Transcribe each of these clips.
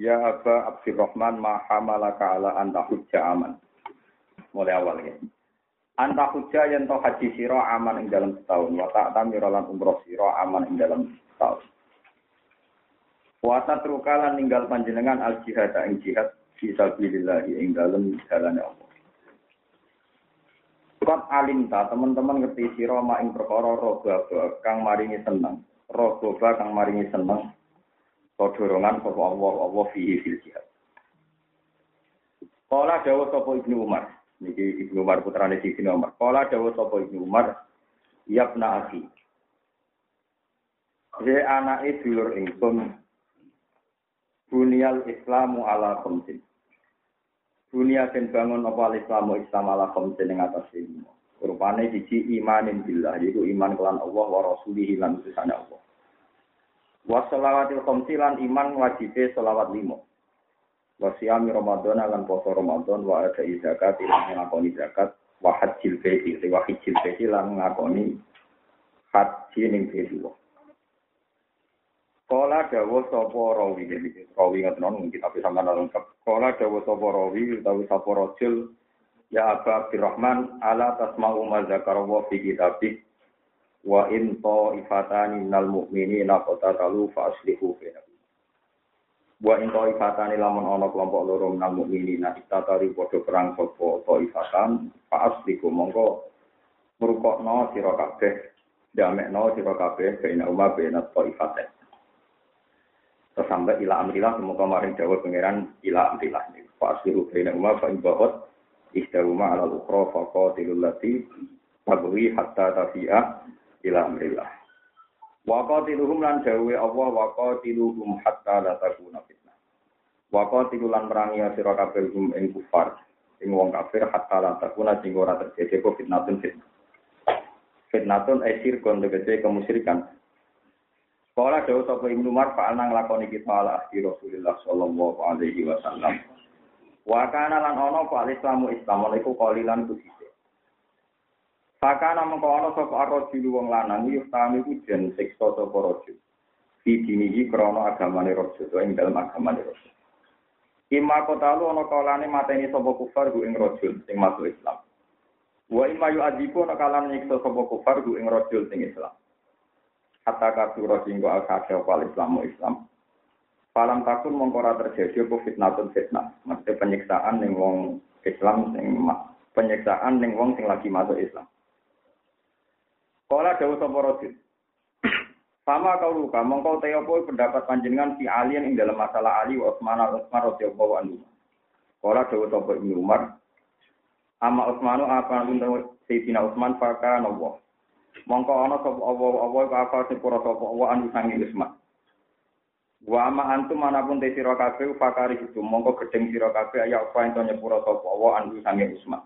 Ya Aba Abdurrahman ma hamalaka ala anta hujja aman. Mulai awal ya. Anta hujja yang to haji siro aman ing dalam setahun. Wa ta'tamira lan umroh siro aman ing dalam setahun. Wa tatrukalan ninggal panjenengan al jihad ing jihad fi sabilillah ing dalam jalan Allah. Kot alimta teman-teman ngerti siro ma ing perkara roba kang maringi seneng. Roba kang maringi seneng dorongan sapa Allah Allah fihi fil jihad. Kala dawuh sapa Ibnu Umar, niki Ibnu Umar putrane Ibnu Umar. Kala dawuh sapa Ibnu Umar, "Yabna akhi." He anake dulur ingsun Bunyal Islamu ala khamsin. Dunia den bangun apa Islamu Islam ala khamsin ing atas lima. Rupane siji imanin billah, yaitu iman kelan Allah wa rasulihi lan utusane Allah. Wa sholawatil khamsi iman wajibe sholawat limo. Wa siyami Ramadan lan poso Ramadan wa ada zakat lan ngakoni zakat wa hajjil baiti wa hajjil baiti lan ngakoni haji ning baiti. Kala dawa sapa rawi rawi ngoten nang kitab sampeyan lengkap. Kala dawa sapa rawi utawi sapa rajul ya Aba Abdurrahman ala tasma'u ma zakara wa fi kitabih wa in ta'ifatani minal mu'minina qatatalu fa aslihu bainahum wa in ta'ifatani lamun ana kelompok loro minal mu'minina itatari padha perang sapa ta'ifatan fa aslihu mongko ngrukokno sira kabeh damekno sira kabeh bainahum bainat ta'ifatain Terus sampai ila amrilah, semoga maring jawab pangeran ila amrilah. Fa aslihu bainahum fa in bahot ihdahuma ala al-ukhra fa qatilul hatta tafi'a ila amrillah. Wa qatiluhum lan dawe Allah wa qatiluhum hatta la takuna fitnah. Wa qatilu lan merangi sira kabeh hum ing kufar. Ing wong kafir hatta la takuna sing ora terjadi apa fitnatun fitnah. Fitnatun esir kon tegese kemusyrikan. Kala dawuh sapa Ibnu Umar nang lakoni kita ala ahdi Rasulullah sallallahu alaihi wasallam. Wa kana lan ana fa Islamu Islam iku qalilan kusi. Fakana mengko ana sapa arrojul wong lanang yuftami ku jen siksa sapa rajul. Fi dinihi krana agamane rajul, ing dalem agamane rajul. Ima kotalu ana kalane mateni sapa kufar ku ing rajul sing masuk Islam. Wa ima yu adiku ana kalane nyiksa sapa kufar ku ing rajul sing Islam. Hatta kasura singgo al-kasya wal Islamu Islam. Palam takun mengkora terjadi apa fitnatun fitnah. Maksudnya penyiksaan ning wong Islam sing penyiksaan ning wong sing lagi masuk Islam. Kala dawuh sapa rajul. Sama kau luka, mongkau teopo pendapat panjenengan si alien ing dalam masalah Ali wa Utsman Utsman radhiyallahu anhu. Kala dawuh sapa Ibnu Umar. Ama Utsmanu apa nuntu Sayyidina Utsman faka nawa. Mongko ana sapa Allah Allah ka apa sepura sapa Allah anu sangi Utsman. Wa ama antum mana pun te sira kabeh itu mongko gedeng sira kabeh ya apa ento sapa anu sangi Utsman.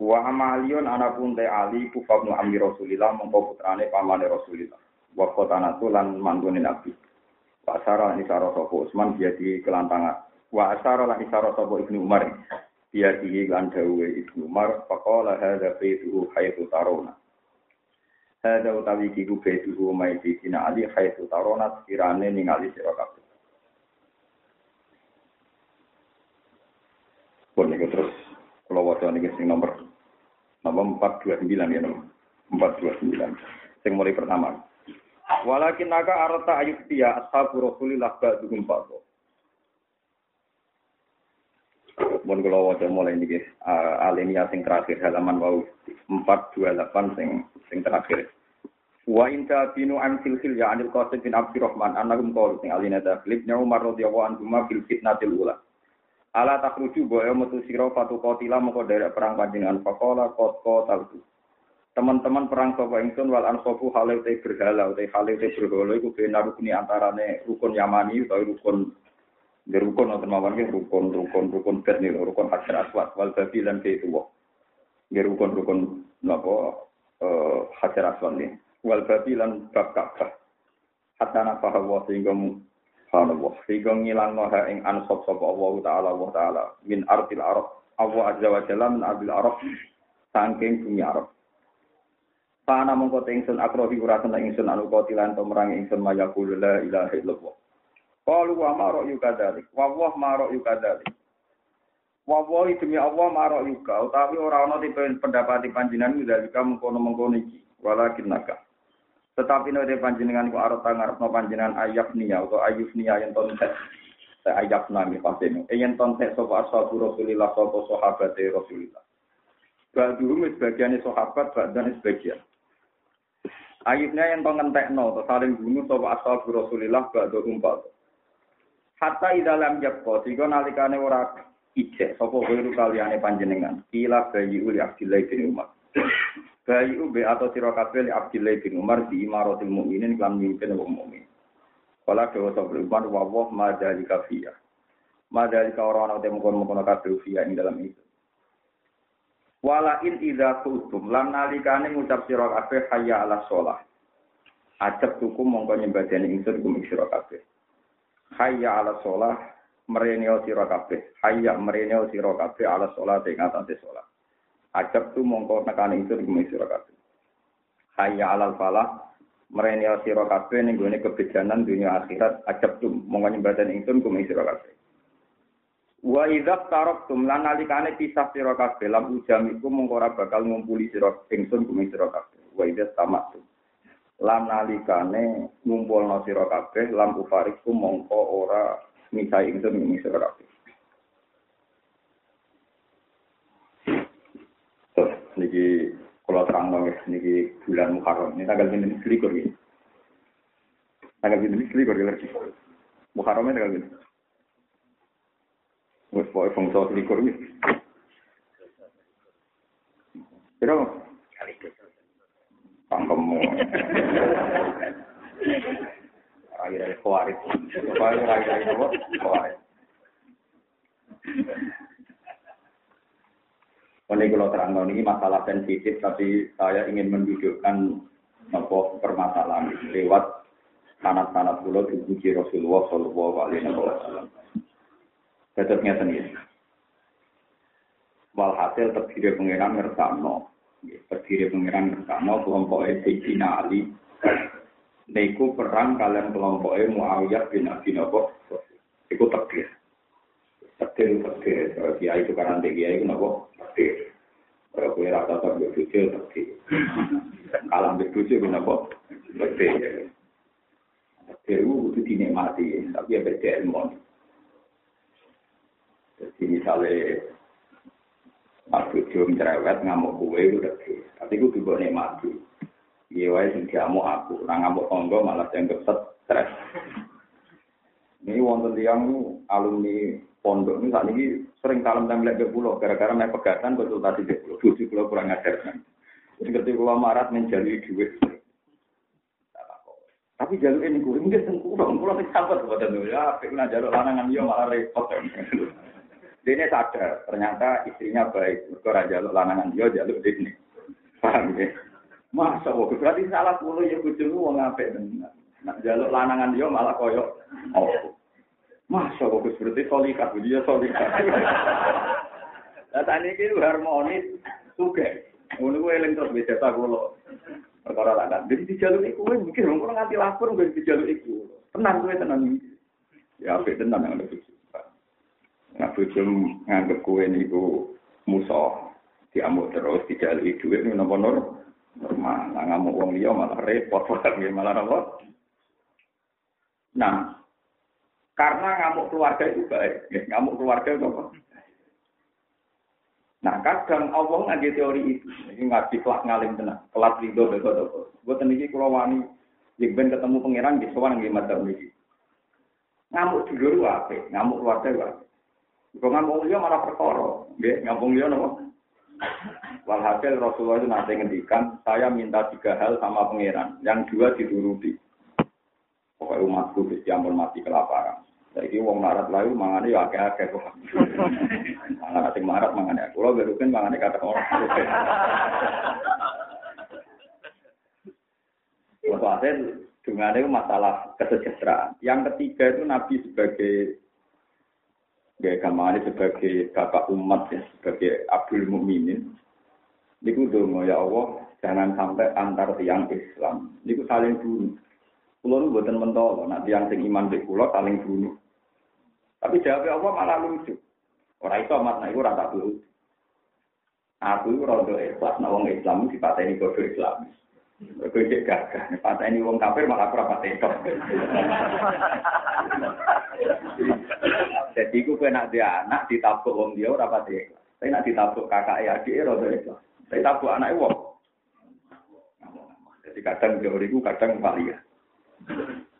Wa amalion anapun te Ali kufabnu amri Rasulillah mongko putrane pamane Rasulillah. Wa qatanatu lan manggone Nabi. Wa asara ni sara sapa Utsman dia di kelantangan. Wa asara lan isara sapa Ibnu Umar. Dia di lan dawuhe Ibnu Umar faqala hadza baituhu haitsu taruna. Hadza utawi kiku baituhu mai dina Ali haitsu taruna sekirane ningali sira kabeh. Kalau wadah ini sing nomor nomor empat dua sembilan ya nomor empat dua sembilan. Sing mulai pertama. Walakin naga arata ayat dia ashabu rasulillah ba'duhum ba'du. Mun kula waca mulai niki uh, alinea sing terakhir halaman wau 428 sing sing terakhir. Wa inta binu am silsil ya anil qasim bin Abdurrahman annahum qalu sing alinea taklib Umar radhiyallahu anhu ma fil fitnatil ula. Ala takruju boyo metu sira fatu qatila moko derek perang panjenengan. Faqala qad qataltu. teman-teman perang sapa ingsun wal ansofu halil te berhala te halil te berhala iku benar rukun antarane rukun Yamani utawa rukun di rukun atau mawon rukun rukun rukun bet rukun hajar aswad wal babi lan itu di rukun rukun napa eh, hajar aswad nih wal babi lan bab ka'bah hatta nafaha sehingga subhanallah sehingga ngilang noha ing ansop sapa Allah taala Allah taala min artil arab Allah azza wa jalla min artil arab saking bumi arab Pana mongko ingsun akrohi ura kena ingsun anu kotilan to merang ingsun mayakul la ilaha illallah. Qalu wa ma ra'yu kadzalik. Wa wa ma ra'yu kadzalik. Wa demi Allah ma ra'yu ka utawi ora ana tipe pendapat panjenengan dalika mengkono-mengkono iki. Walakin naka. Tetapi nek panjenengan ku arep ngarepno panjenengan ayat niya atau ayuf niya yang ton set. Ayat nami pasti ini. Yen ton set sapa ashabu Rasulillah sapa sahabat Rasulillah. Ba'duhum sebagian sahabat, ba'dan sebagian. Ayubnya yang pengentekno, atau saling bunuh sapa asal Rasulillah ba'da umpat. Hatta idalam yakko, sehingga nalikane ora ijek, sapa wiru kaliane panjenengan. Kila bayi uli Abdillah bin Umar. Bayi ube atau sira kabeh Abdillah bin Umar di imaratul mukminin kan mimpin wong mukmin. Kala dewa sapa Umar wa wa madalika fiya. Madalika orang ana temu kono-kono kabeh ing dalam itu. Wala in idza kuntum lan nalikane ngucap sira kabeh hayya ala shalah. Ajab tuku mongko nyembadani ingsun kum sira kabeh. Hayya ala shalah mereneo sira kabeh. Hayya mereneo sira kabeh ala shalah ing atase shalah. Ajab tu mongko nekane ingsun kum sira kabeh. Hayya ala falah mereneo sira kabeh ning gone kebejanan dunia akhirat ajab tu mongko nyembadani ingsun kum sira kabeh. Wa idza taraktum lan nalikane pisah sira kabeh lam ujam iku mongko ora bakal ngumpuli sira ingsun kumi sira kabeh. Wa idza tamaktu. Lan nalikane ngumpulno sira kabeh lam ufariku mongko ora misai ingsun kumi sira kabeh. Terus niki kula terang nggih niki bulan Muharram. Ini tanggal ini selikur iki. Tanggal ini selikur iki. Muharram tanggal ini. Wes pokoke bangsa selikur iki. Kira. Rai dari kuarit. Kuarit apa? Kuarit. Ini kalau terang ini masalah sensitif, tapi saya ingin menunjukkan nopo permasalahan lewat sanat-sanat pulau dipuji Rasulullah Shallallahu Alaihi Wasallam. Ngeten iki. Walhasil terdiri pengiran ngersano. Terdiri pengiran ngersano kelompok Sayyidina Ali. Niku perang kalian kelompok Muawiyah bin Abi Nabi. Iku terdiri. Terdiri, terdiri. Kiai itu karena kiai itu nopo terdiri. Kalau kue rata tak berbujuk, terdiri. Kalah berbujuk, nopo terdiri. Terdiri itu dinikmati, tapi ya beda ilmu. Jadi misalnya Mas Bojo cerewet ngamuk kue itu lebih. Tapi itu juga nikmati. Iya wae sing diamuk aku, ora ngamuk tonggo malah dianggap stres. Ini wonten tiang alumni pondok ini saat ini sering kalem tembak ke pulau gara-gara naik pegatan konsultasi di pulau. Tujuh pulau kurang ajar kan. Seperti pulau marat menjalui duit. Tapi jalur ini gue mungkin sengkurang, pulau ini sahabat kepada ya, pengen jalur lanangan dia malah repot. Dia sadar, ternyata istrinya baik. Mereka raja lanangan dia jaluk ini. Paham ya? Masa kok berarti salah puluh ya bujung wong ngapik tenan. Nak jaluk lanangan dia malah koyo oh. Masa kok berarti solikat, dia solikat. Lah tani iki harmonis suge. Ngono kuwi eling terus beda ta kula. Perkara lanang. Jadi dijaluki kowe mikir wong nganti lapor nggo dijaluki iku. Tenang kowe tenang. Ya apik tenan yang ada Nah, bujum nganggep kue niku musuh, diamuk terus, dijalui duit, ini nopo nur, normal. Nah, ngamuk uang liya malah repot, malah nopo. Nah, karena ngamuk keluarga itu baik, ya, ngamuk keluarga itu apa? Nah, kadang Allah ngaji teori itu, ini ngaji kelas ngalim tenang, kelas ridho, apa. Gue teniki kalau wani, yang ben ketemu pangeran di sowan nggih madhab niki. Ngamuk dulur wae, ngamuk keluarga wae. Kok ngambung liya malah perkara, ngambung liya napa? Walhasil Rasulullah itu nanti ngendikan, saya minta tiga hal sama pangeran, yang dua dituruti. Pokoknya umatku bisa ampun mati kelaparan. Jadi wong marat layu mangane ya akeh-akeh kok. Mangan sing marat mangane aku. Kulo berukin mangane kata orang. Hasil dengan itu masalah kesejahteraan. Yang ketiga itu Nabi sebagai ya gamane sebagai bapak umat ya, sebagai Abdul Mukminin. Niku dongo ya Allah, jangan sampai antar tiang Islam. Niku saling bunuh. Kulo nu mboten mentolo, nak tiang sing iman di kulo saling bunuh. Tapi jawab Allah malah lucu. Orang itu amat nah itu rata dulu. Aku itu rondo ikhlas, nah wong Islam dipateni bodoh Islam. Kowe cek gagah, pateni wong kafir malah ora pateni. Jadi aku kena dia anak ditabuk wong dia ora pateni. Tapi nak ditabuk kakak ya adik rondo ikhlas. Tapi tabuk anak wong. Jadi kadang teoriku kadang ya.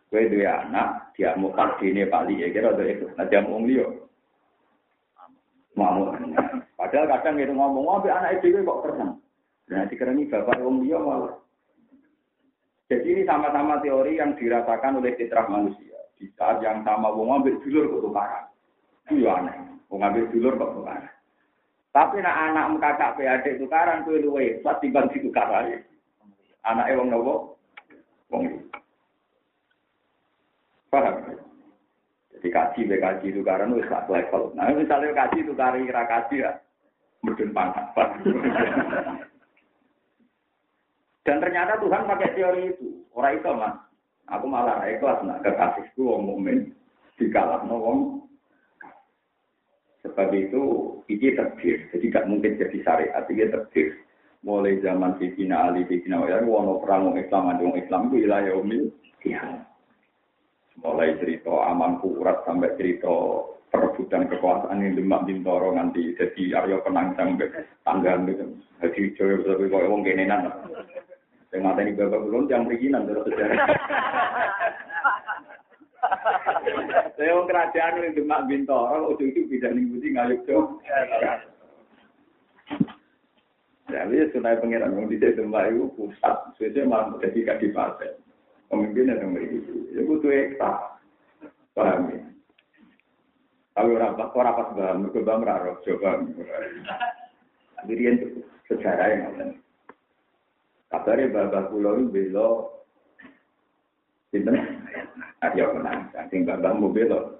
Kue dua anak, dia mau pasti ini pali ya kira ada itu. Nah dia mau liyo, mau. Padahal kadang itu ngomong ngomong anak itu kok tenang. Nah dikerani bapak om liyo malah. Jadi ini sama-sama teori yang dirasakan oleh fitrah manusia. Di saat yang sama wong ambil dulur kok tukaran. Itu ya aneh. Wong ambil dulur kok tukaran. Tapi nak anak kakak PAD tukaran kuwi luwe, pasti bang tukaran. Anake wong nopo? Wong Paham? Jadi kaji be kaji itu karena sak level. Nah misalnya kaji itu kari kira kaji ya, mudun pangkat. Dan ternyata Tuhan pakai teori itu. Orang itu mas, aku malah ikhlas nak kekasihku wong mukmin dikalah wong. Sebab itu ini terdir, jadi tidak mungkin jadi syariat, ini terdir. Mulai zaman Sidina Ali, Sidina Wa'ala, wono perang Islam, Islam itu ilah yaumil kiamat. Mulai cerita aman kurat sampai cerita perebutan kekuasaan yang demak bintoro nanti jadi Aryo Penang sampai tangga gitu. Jadi joyo tapi kok. Yang mata ini bapak belum yang perizinan terus sejarah. Saya wong kerajaan yang demak bintoro ujung itu bisa putih ngayuk jo. Jadi sunai pengiran yang di demak pusat, sesuai malah jadi kadipaten pemimpin yang memiliki ya butuh ekta. Paham ya? Tapi orang orang pas paham ke bang raro coba sejarah yang ada kabarnya bapak pulau itu belo Sinten? Arya menang, sing babang mau belo.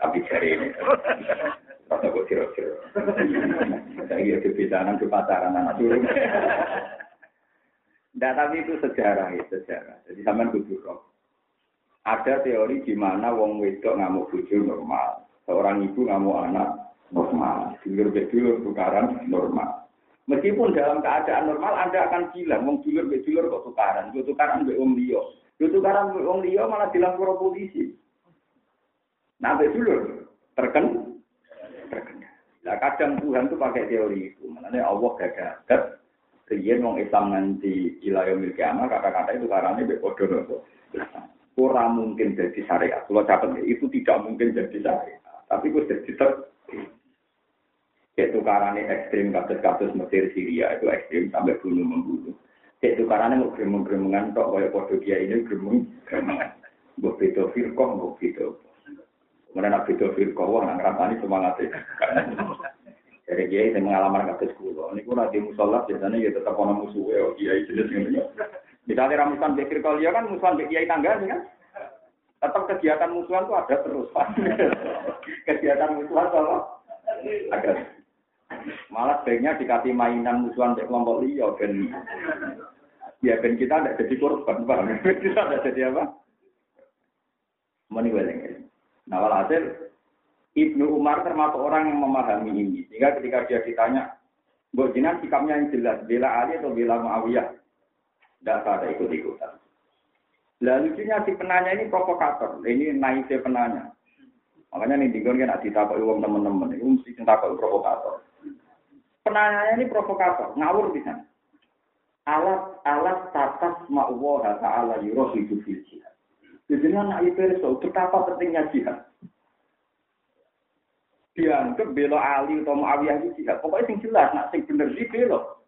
Tapi cari ini, rasa kok ciro-ciro. Saya kira kebiasaan ke pacaran anak. Tidak, tapi itu sejarah ya, sejarah. Jadi sama kudu. Ada teori di mana wong wedok ngamuk bojo normal. Seorang ibu ngamuk anak normal. Dulur bedulur tukaran normal. Meskipun dalam keadaan normal Anda akan bilang, wong dulur bedulur kok tukaran. Kok tukaran be wong liya. Yo tukaran be wong liya malah dilapor polisi. Nah, bedulur terken terkena. Nah, kadang Tuhan tuh pakai teori itu. Makanya Allah gagah Riyen wong Islam nganti ilayo mil kiamat kata-kata itu karena be podo nopo. Ora mungkin jadi syariat. Kalau catat itu tidak mungkin jadi syariat. Tapi gue jadi ter itu karena ekstrim kasus-kasus Mesir Syria itu ekstrim sampai bunuh membunuh. Itu karena mau gremeng-gremengan tok kaya podo ini gremeng gremengan. Gue beda firqah, gue beda. Kemudian nak beda firqah, wah nang rasani semangat dari kiai saya pengalaman kasus kulo. Ini pun nanti musola biasanya ya tetap ono musuh ya kiai jenis ini. Misalnya ramusan bekir ya kan musuhan kiai tangga kan. Tetap kegiatan musuhan itu ada terus. kegiatan musuhan apa? Ada. Malah sebaiknya dikasih mainan musuhan di kelompok liya ben ya ben kita tidak jadi korban, bang. kita tidak jadi apa? Meni weleng. Nah, walhasil Ibnu Umar termasuk orang yang memahami ini. Sehingga ketika dia ditanya, Mbok jinan sikapnya yang jelas, bela Ali atau bela Muawiyah? Tidak ada ikut-ikutan. Lalu lucunya si penanya ini provokator. Ini naiknya penanya. Makanya nih dikon kan ditakut uang teman-teman. Ini mesti ditakut provokator. Penanya ini provokator, ngawur di sana. Alat alat tatas ma'wah ta'ala yuroh hidup jihad. Jadi nak itu betapa pentingnya jihad. Dianggap belo Ali atau Muawiyah itu jihad. Pokoknya sing jelas, nak sing bener sih belo.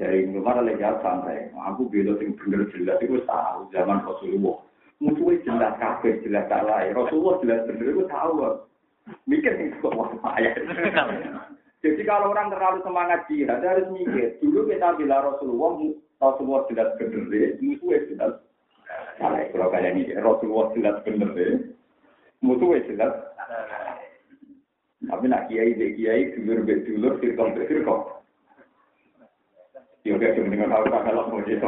Dari Umar oleh jawab santai, aku belo sing bener jelas itu tahu zaman Rasulullah. Musuhnya jelas kafir, jelas salah. Rasulullah jelas bener itu tahu. Mikir nih kok ayat. Jadi kalau orang terlalu semangat jihad harus mikir. Dulu kita bila Rasulullah, Rasulullah jelas bener, musuhnya jelas. Kalau kalian ini Rasulullah jelas bener, musuhnya jelas tapi nak kiai be kiai dulur be dulur firqah be firqah. Ya udah cuma dengan tahu kalau mau jadi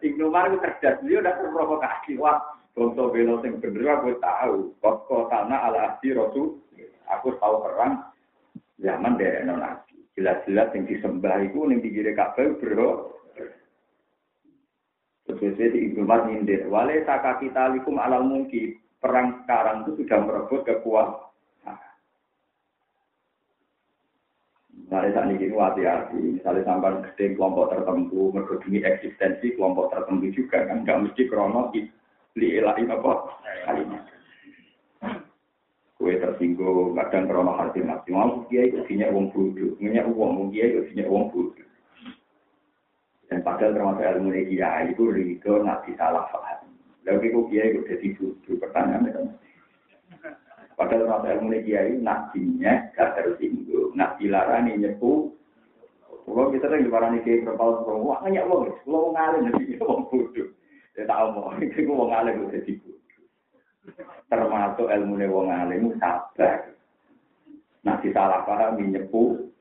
Ibnu Umar itu cerdas, dia udah terprovokasi. Wah, contoh belo yang bener aku tahu. Kok tanah ala ahdi rasul, aku tahu perang zaman dari nabi. Jelas-jelas yang disembah itu yang digire kabel bro. Sesuai Ibnu Umar nyindir. Wale saka kita likum alal mungkin. Perang sekarang itu sudah merebut kekuatan Misalnya saat ini hati-hati, misalnya sampai gede kelompok tertentu, mergedungi eksistensi kelompok tertentu juga kan, nggak mesti krono li ilahi apa kalimat. Kue tersinggung, kadang krono hati mati, mau kiai itu punya uang bodoh, punya uang, mau kiai itu punya uang bodoh. Dan padahal termasuk ilmu kiai itu rido nanti salah paham. Lalu kok kiai itu jadi bodoh, pertanyaan Padahal rasa ilmu kiai nabinya gak tersinggung. Nak dilarani nyepu. Kalau kita kan dilarani kiai berpal berpal. Wah nanya wong. Kalau wong alim jadi wong bodoh. Ya tak mau. Itu wong alim jadi bodoh. Termasuk ilmu wong alim sabar. Nah disalah paham nyepu.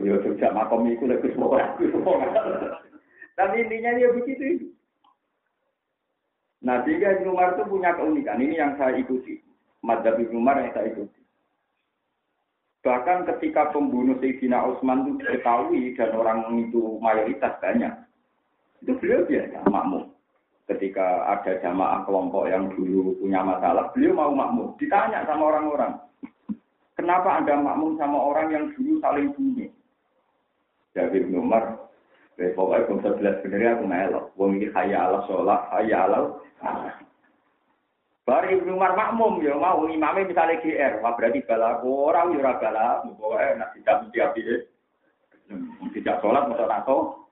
Ya sejak makom itu lebih semua Tapi intinya dia begitu. Nah, tiga Umar itu punya keunikan. Ini yang saya ikuti. Madzhab Ibnu Umar yang saya ikuti. Bahkan ketika pembunuh Sayyidina Utsman itu diketahui dan orang itu mayoritas banyak, itu beliau biasa makmum. Ketika ada jamaah kelompok yang dulu punya masalah, beliau mau makmum. Ditanya sama orang-orang, kenapa Anda makmum sama orang yang dulu saling bunuh? Jadi Ibnu Umar, pokoknya belum sebelas benernya aku melok. Wong ini kaya ala sholat, kaya ala Bari Ibnu Umar makmum ya mau imamnya misalnya GR, wah berarti balaku orang ya ora balak, pokoke nak tidak mesti api tidak sholat masa nato.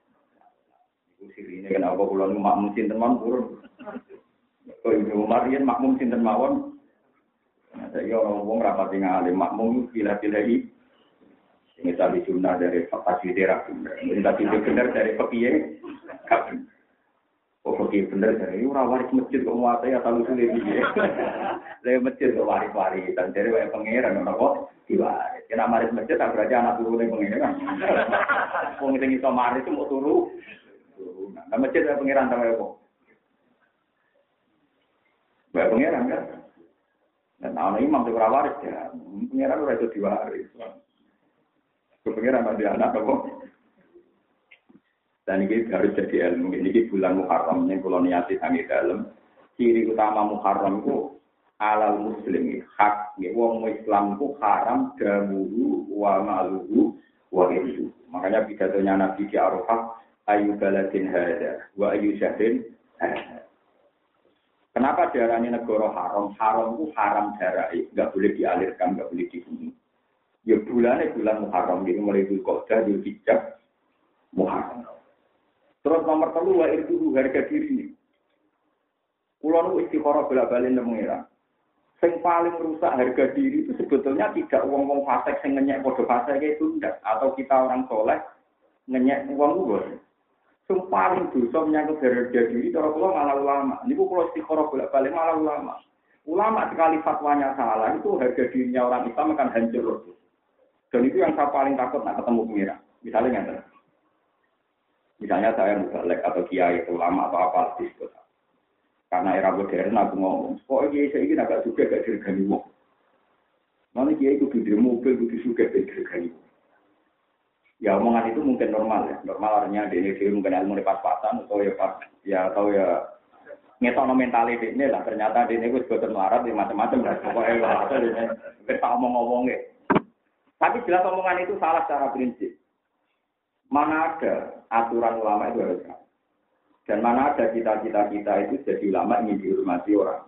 Iku sirine kenapa kula nu makmum sinten mawon purun. Kok Ibnu Umar yen makmum sinten mawon. Nah, saya orang wong rapat ngalim makmum pilih-pilih. Ini tadi sunnah dari fasilitera bener. Ini tadi bener dari pekiye. Oh, oke bener dari ora waris masjid kok muate ya tahu sulit iki. Lah masjid kok waris-waris dan dari wae pangeran ora kok diwaris. Kena maris masjid tak berarti anak turune pangeran. Wong sing iso maris mau turu. Nah masjid wae pangeran ta wae kok. Pangeran kan. Dan ana imam sing ora waris ya, pangeran ora iso diwaris. Pangeran ada anak kok. Dan ini harus jadi ilmu. Ini bulan Muharram yang kalau niati sangi dalam. Ciri utama Muharram itu alal muslim hak ya wong Islam itu haram damuru wa maluhu wa itu. Makanya pidatonya Nabi di Arafah ayu baladin hada wa ayu syahrin Kenapa darahnya negara haram? Haram itu haram darah, nggak boleh dialirkan, nggak boleh dibunuh. Ya bulannya bulan Muharram, jadi mulai Dzulqa'dah, Dzulhijjah, Muharram. Terus nomor telu wa itu harga diri. Kulo nu istiqoroh bela balik mengira. Sing paling rusak harga diri itu sebetulnya tidak uang-uang fasek sing ngenyek podo fasek itu enggak. Atau kita orang soleh ngenyek uang uang. Sing paling dosa menyangkut harga diri, cara kulo malah ulama. Ini kulo istiqoroh bela balik malah ulama. Ulama sekali fatwanya salah itu harga dirinya orang Islam akan hancur. Dan itu yang saya paling takut nak ketemu pengira. Misalnya yang Misalnya saya mubalek atau kiai ulama atau apa disebut. Karena era modern aku ngomong, kok kiai saya ini agak juga gak dirgani wong. Mana kiai itu di mobil, itu juga gak dirgani Ya omongan itu mungkin normal ya. Normal artinya di ini mungkin ilmu pas-pasan atau ya pas ya atau ya ngetono mental ini lah ternyata di ini gue sebetulnya melarat ya macam-macam lah pokoknya lah atau ini kita ngomong-ngomongnya tapi jelas omongan itu salah secara prinsip Mana ada aturan ulama itu harus Dan mana ada cita-cita kita itu jadi ulama ingin dihormati orang.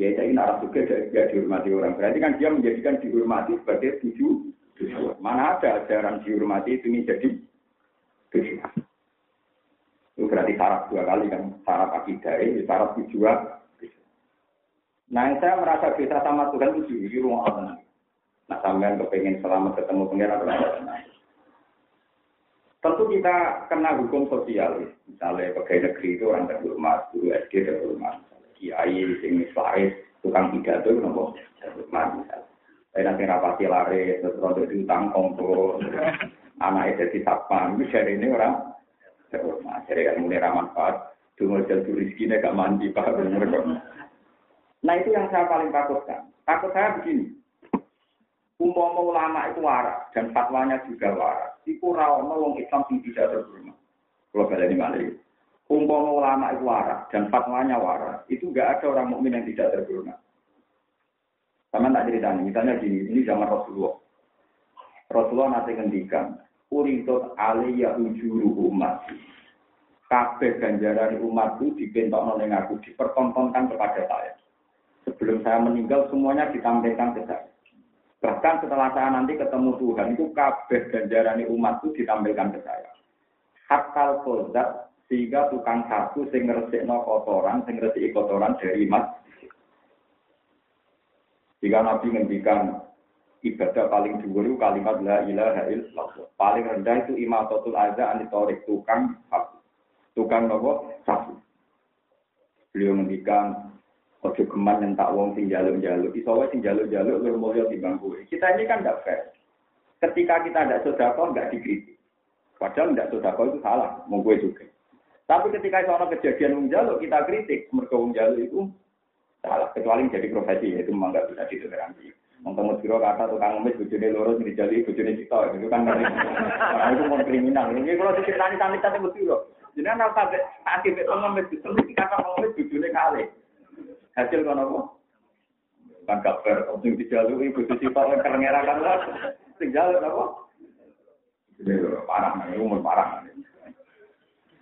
Ya saya arah juga tidak dihormati orang. Berarti kan dia menjadikan dihormati sebagai tujuh. Mana ada ajaran dihormati itu menjadi tujuh. Itu berarti syarat dua kali kan. Syarat akidah ini, syarat tujuan. Nah, yang saya merasa bisa sama Tuhan itu di rumah Allah. Nah, sampai kepengen selamat ketemu pengiran tenang. Tentu kita kena hukum sosial. Misalnya pegawai negeri itu orang terhormat, guru SD terhormat kiai sing laris tukang pidato nopo? Man saya nanti rapati laris terus rondo diutang kongko anak itu di satpam itu ini orang terhormat. Dari yang mulai ramanfaat dulu jadi rizkinya gak mandi pak. Nah itu yang saya paling takutkan. Takut saya begini. Umpama ulama itu waras dan fatwanya juga waras itu rawono wong Islam yang tidak terhormat kalau ini malah umpama ulama itu waras dan fatwanya waras, itu enggak ada orang mukmin yang tidak tergolong. Sama tak cerita nih, misalnya gini, ini zaman Rasulullah. Rasulullah nanti ngendikan, Uritot aliyah ujuru umat. Kabeh ganjaran umat itu dibentok oleh aku, dipertontonkan kepada saya. Sebelum saya meninggal, semuanya ditampilkan ke saya. Bahkan setelah saya nanti ketemu Tuhan, itu kabeh ganjaran umat itu ditampilkan ke saya. Hakal kozat sehingga tukang sapu sing no kotoran, sing ngresiki kotoran dari mas. Jika Nabi ngendikan ibadah paling dhuwur kalimat la ilaha illallah. Paling rendah itu imatatul aza anitorik tukang sapu. Tukang nopo sapu. Beliau ngendikan ojo yang tak wong sing jaluk-jaluk. Iso sing jaluk-jaluk luwih mulya timbang kowe. Kita ini kan tidak fair. Ketika kita tidak sedekah nggak dikritik. Padahal tidak sedekah itu salah, mau gue juga. Tapi ketika itu orang kejadian menjaluk, kita kritik. Mereka menjaluk itu salah. Kecuali jadi profesi, itu memang nggak bisa ditoleransi. Untuk biro kata tukang ngemis bujune sing dijali bujune cita itu kan karena itu mau kriminal. Ini kalau diceritani sampe sampe biro. Jadi ana sampe akeh mek ngemis itu mesti kata ngemis bujune kali. Hasil kono apa? Kan kabar sing dijaluki bojo cita kerengera kan lah. Sing jaluk apa? Parah, ini umur parah.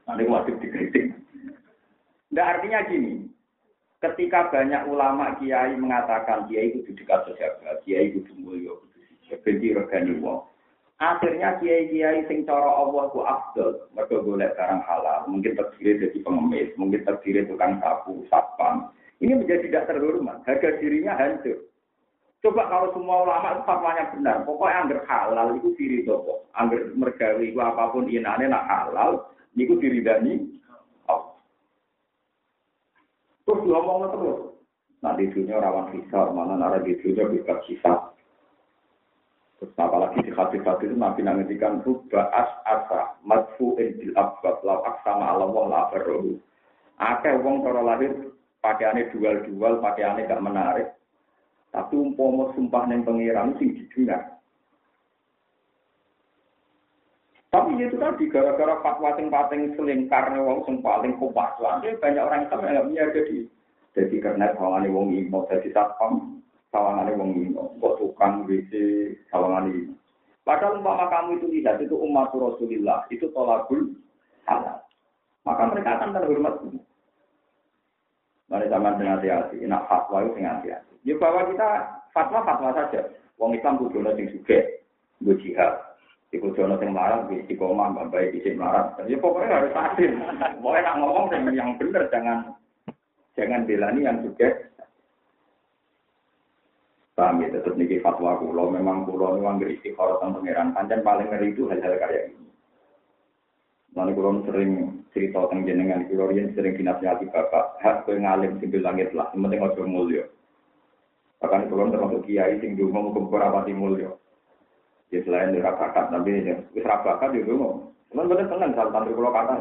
Nanti wajib dikritik. Nah artinya gini, ketika banyak ulama kiai mengatakan kiai itu dekat sejaga, kiai itu mulio, benci regani wong. Akhirnya kiai-kiai sing cara Allah ku afdol, mereka boleh barang halal, mungkin terdiri dari pengemis, mungkin terdiri tukang sapu, satpam. Ini menjadi tidak terhormat, harga dirinya hancur. Coba kalau semua ulama itu fatwanya benar, pokoknya anggar halal itu diri toko, anggar mergawi apa pun inane nak halal, niku diridani Allah. Terus ngomong terus. Di dunia rawan hisar, mana nara di dunia bisa hisar. Terus apalagi di hati-hati itu Nabi nangetikan rubba as asa madfu'in bil abwab lau aksama Allah la berrohu. Akeh wong cara lahir pakaiannya dual-dual, pakaiannya gak menarik. Tapi umpama sumpah neng pengiran sing didengar. Tapi itu tadi gara-gara fatwa sing paling selingkar wong sing paling Soalnya banyak orang Islam yang punya jadi jadi karena sawangane wong imo jadi satpam, sawangane wong imo, kok tukang WC sawangane. Padahal umpama kamu itu tidak itu umat Rasulullah, itu tolakul halal. Maka mereka akan terhormat. Mari zaman dengan hati-hati, nak fatwa itu dengan hati-hati. Ya bahwa kita fatwa fatwa saja. Wong Islam kudu sing suge, gue jihad. Iku jono sing marah, di koma, baik di marah. Ya pokoknya harus adil. Pokoknya nak ngomong yang benar, jangan jangan belani yang juga. Paham ya, tetap niki fatwa kulo. Memang kulo memang beri istiqoroh tentang pangeran. Panjang paling ngeri itu hal-hal kayak ini. Lalu kulo sering cerita tentang jenengan, kulo yang sering dinasihati bapak. Hak kue ngalim simbil langit lah, penting ojo mulio. Bahkan kulo termasuk kiai sing diumum ke beberapa mulio. Ya selain ora bakat, tapi ya wis ra bakat yo ngono. Cuman bener tenang kalau tantri kula kata.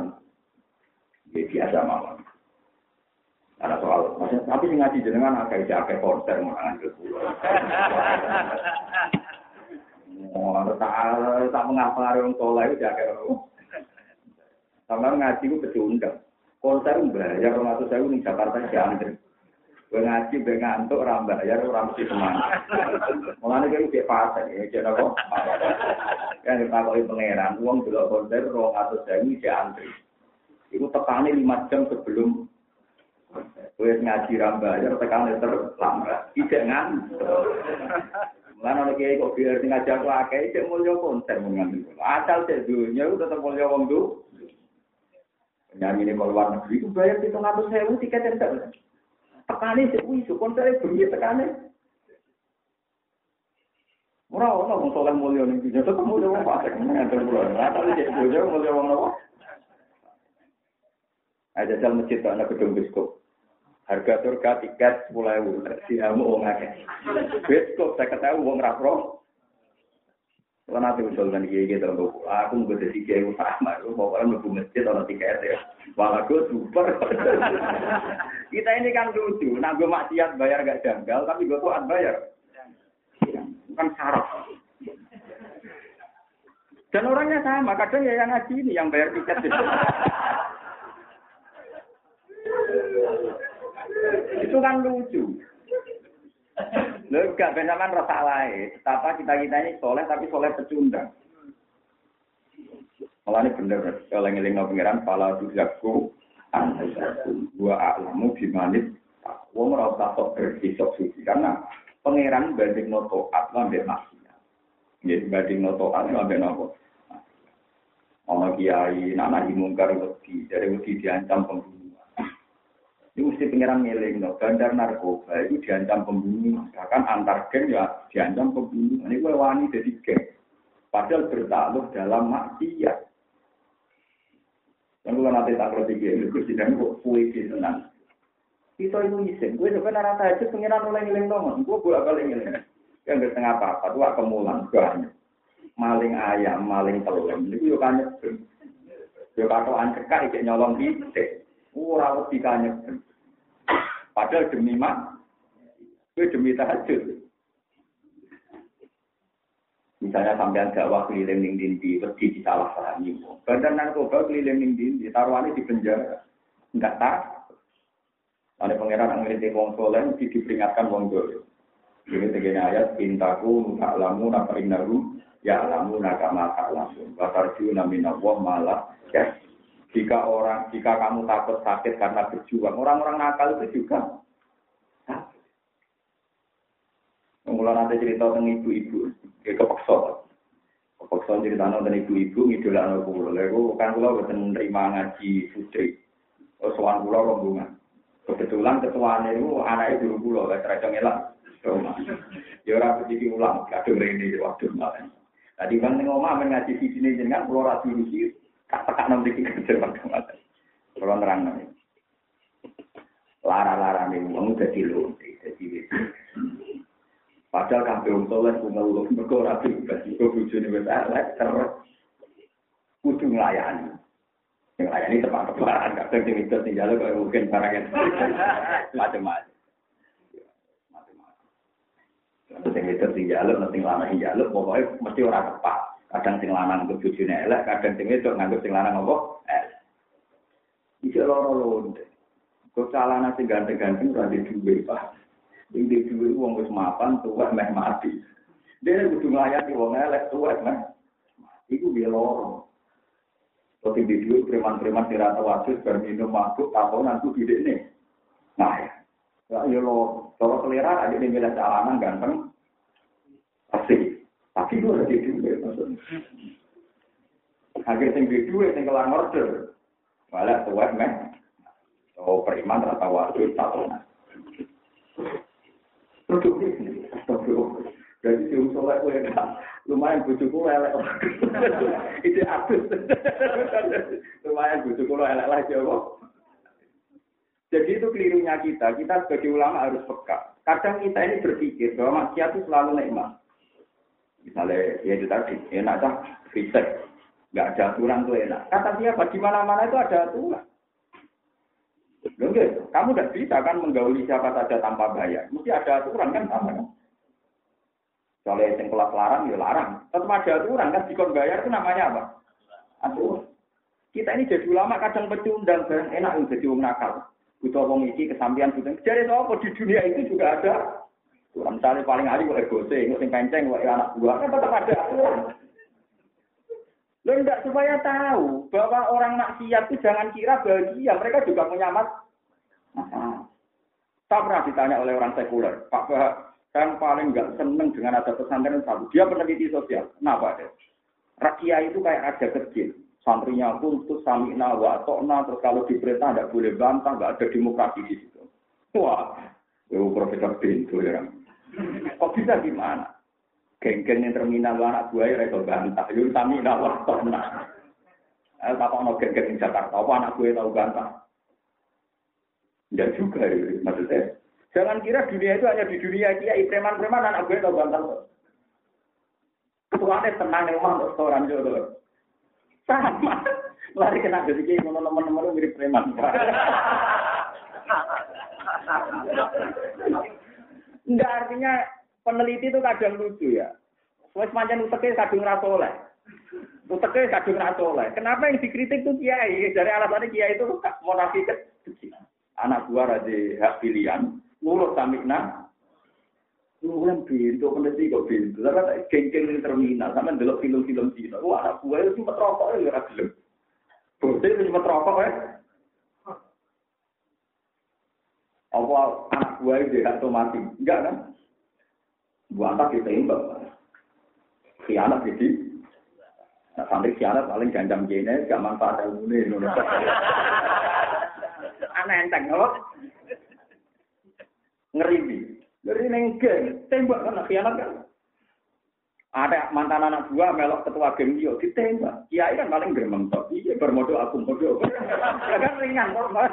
Ya biasa mawon. Ada soal, maksudnya, tapi ngaji jenengan agak isi agak konser mengangan ke pulau. Oh, tak tak mengapengaruhi orang tua itu jaga Sama ngaji itu kecundang. Konser bayar orang atau saya di Jakarta jangan Gue ngaji, gue ngantuk, orang bayar, orang mesti semangat. Mulanya kayak kayak pasar, ya, jadi apa? Kan pangeran, uang dulu konser, rong atau sewu, dia antri. Itu tekannya lima jam sebelum Kowe ngaji ra bayar tekan terlambat. Tidak ngantuk. Lan ana kok biar sing ngajak akeh cek mulya konten mengambil. Asal cek dunya tetep mulya wong du. Nyanyi ini kalau luar negeri itu bayar hitung ratus sewu tiket entek. Tekane sik kuwi su konten bengi tekane. Ora ono wong saleh mulya ning dunya tetep mulya wong fasik ngatur kula. Tapi cek dunya mulya wong nopo? Ada jal masjid ana gedung biskop. Harga surga tiket sepuluh ewu. Siamu wong akeh. Saya ketahui wong rapro. Kalau nanti usul kan kiai gitu untuk aku mau jadi kiai utama, aku mau kalian mau masjid atau tiket ya. Malah gue super. Kita ini kan lucu, nah gue maksiat bayar gak janggal, tapi gue tuh bayar. Kan syarat. Dan orangnya sama, kadang ya yang ngaji ini yang bayar tiket. Itu kan lucu. Lho gak benaman rasa lain. Betapa kita-kita ini soleh tapi soleh pecundang. Malah ini bener. Kalau ngeling no pengiran, pala tujaku, antasaku, gua alamu bimanit, ora usah sok bersih sok suci. Karena pengiran banding no to'at, lambe maksiat. Nggih, banding no to'at, lambe nopo. Ono kiai, nak nahi mungkar, dari wedi diancam pembunuh. Ini mesti pengiran ngeling, no. bandar narkoba itu diancam pembunuh. Bahkan antar geng ya diancam pembunuh. Ini gue wani jadi geng. Padahal bertakluk dalam maksiat. Dan kalau nanti tak ngerti geng, itu sidang kok kue senang. Itu itu isin. Gue sebenarnya rata itu pengiran oleh ngeling dong. Gue bolak balik ngeling. Yang gak setengah apa-apa. Tua kemulan. Banyak. Maling ayam, maling telur. Ini gue kan Yo katoan cekak iki nyolong pitik. Ora wedi kanyek. Padahal demi mak, itu demi tahajud. Misalnya sampean dakwah keliling ning dindi, terus di salah pahami. Bandar narkoba keliling ning dindi, taruhannya di penjara. Enggak tak. Ada pangeran yang ngerti wong soleh, diperingatkan wong dulu. Ini ayat, pintaku, lamu, napa inaru, ya alamu, nakama, lamu. Batarju, namina, wah, malah, ya. Jika orang, jika kamu takut sakit karena berjuang, orang-orang nakal itu juga Mulai nanti cerita tentang ibu-ibu, kayak kepeksa. Kepeksa cerita tentang ibu-ibu, ngidola anak kulo. Lalu kan kulo betul menerima ngaji putri. Soal kulo rombongan. Kebetulan ketuanya itu anaknya dulu kulo, gak terasa ngelak. Ya orang begitu ulang, kadang ini waktu malam. Tadi bang ngomong ngaji di sini dengan pulau ratu rusi tak nanti kita kerja macam-macam. Kalau nerang nih. Lara-lara nih, uang udah dilunti, jadi Padahal kabeh wong saleh ku ngeluh mergo ora bebas iku bojone wis elek terus kudu nglayani. Sing nglayani tepat-tepat kadang sing itu sing jalu kok mungkin barang macam-macam. Terus sing itu sing jalu nanti lanang jalu pokoknya mesti ora tepat. Kadang sing lanang untuk bojone elek, kadang sing wedok nganggo sing lanang apa? Elek. Iki loro londe. Kok calana sing ganteng-ganteng ora duwe, Pak. Sing di duwe wong wis mapan tuwa meh mati. Dene kudu nglayati wong elek tuwa meh. Iku dia loro. Kok di duwe preman-preman dirata wasis bar minum mabuk tahunan ku gede nih. Nah ya. Ya kalau selera ada yang bilang calana ganteng, pasti Tapi gue ada duit maksudnya. Akhirnya di duit, sing kelar order. Malah tuwek meh. Oh, periman rata waktu satu. Jadi si usulnya gue lumayan bujuku lelek. Itu abis. lumayan bujuku lelek lagi ya Jadi itu kelirunya kita. Kita sebagai ulama harus peka. Kadang kita ini berpikir bahwa maksiat itu selalu nikmat. Misalnya, ya itu tadi, enak kan, riset. Nggak ada aturan tuh enak. Kata siapa? Di mana-mana itu ada aturan. Loh, kamu tidak bisa kan menggauli siapa saja tanpa bayar. Mesti ada aturan kan sama kan? Kalau yang kelas larang, ya larang. Tetap ada aturan kan, dikon bayar itu namanya apa? Aturan. Kita ini jadi ulama kadang pecundang, dan enak jadi wong nakal. Butuh wong iki kesampian butuh. Jadi apa di dunia itu juga ada Misalnya paling hari gue ego sih, sing penceng, gue anak buah, kan tetap ada aturan. Lo enggak supaya tahu bahwa orang maksiat itu jangan kira bahagia, mereka juga punya Masalah. Saya pernah ditanya oleh orang sekuler, Pak Bahak, saya paling nggak seneng dengan ada pesantren satu. Dia peneliti sosial. Kenapa deh? Rakyat itu kayak raja kecil. Santrinya pun tuh samina wa tokna, terus kalau diperintah tidak boleh bantah, nggak ada demokrasi di situ. Wah, itu profesor pintu ya. Kok bisa gimana? Geng-geng yang terminal anak gue ya itu bantah. Yuk samina wa tokna. Eh, tak ono geng-geng di Jakarta, apa anak gue tahu bantah? Ya juga, ya. maksudnya. Jangan kira dunia itu hanya di dunia kiai preman-preman anak gue tahu bantah. Tuhannya tenang emang untuk seorang jodoh. Sama. Lari kena jadi kiai teman-teman mirip preman. Enggak artinya peneliti itu kadang lucu ya. Wes pancen uteke kadung ra soleh. Uteke kadung ra soleh. Kenapa yang dikritik itu kiai? Dari alasannya kiai itu munafik kecil. Anak gua ada hak pilihan, nurut samikna. Nulan pintu peneliti kok pintu. Tapi tak geng-geng ini terminal sama delok film-film Cina. Wah, gua itu sempat rokok ya ora gelem. Itu sempat rokok ya. Apa anak gua itu gak mati? Enggak kan? Gua antar ditembak. Khianat jadi. Nah, sampai khianat paling gandam gene, gak manfaat ilmu ini. Aneh enteng, apa? Ngeri nih. Ngeri neng geng, tembak kan, khianat kan. Ada mantan anak gua melok ketua geng dia ditembak. Kiai kan paling geremeng tok. Iya bermodal aku modal. Ya kan ringan normal.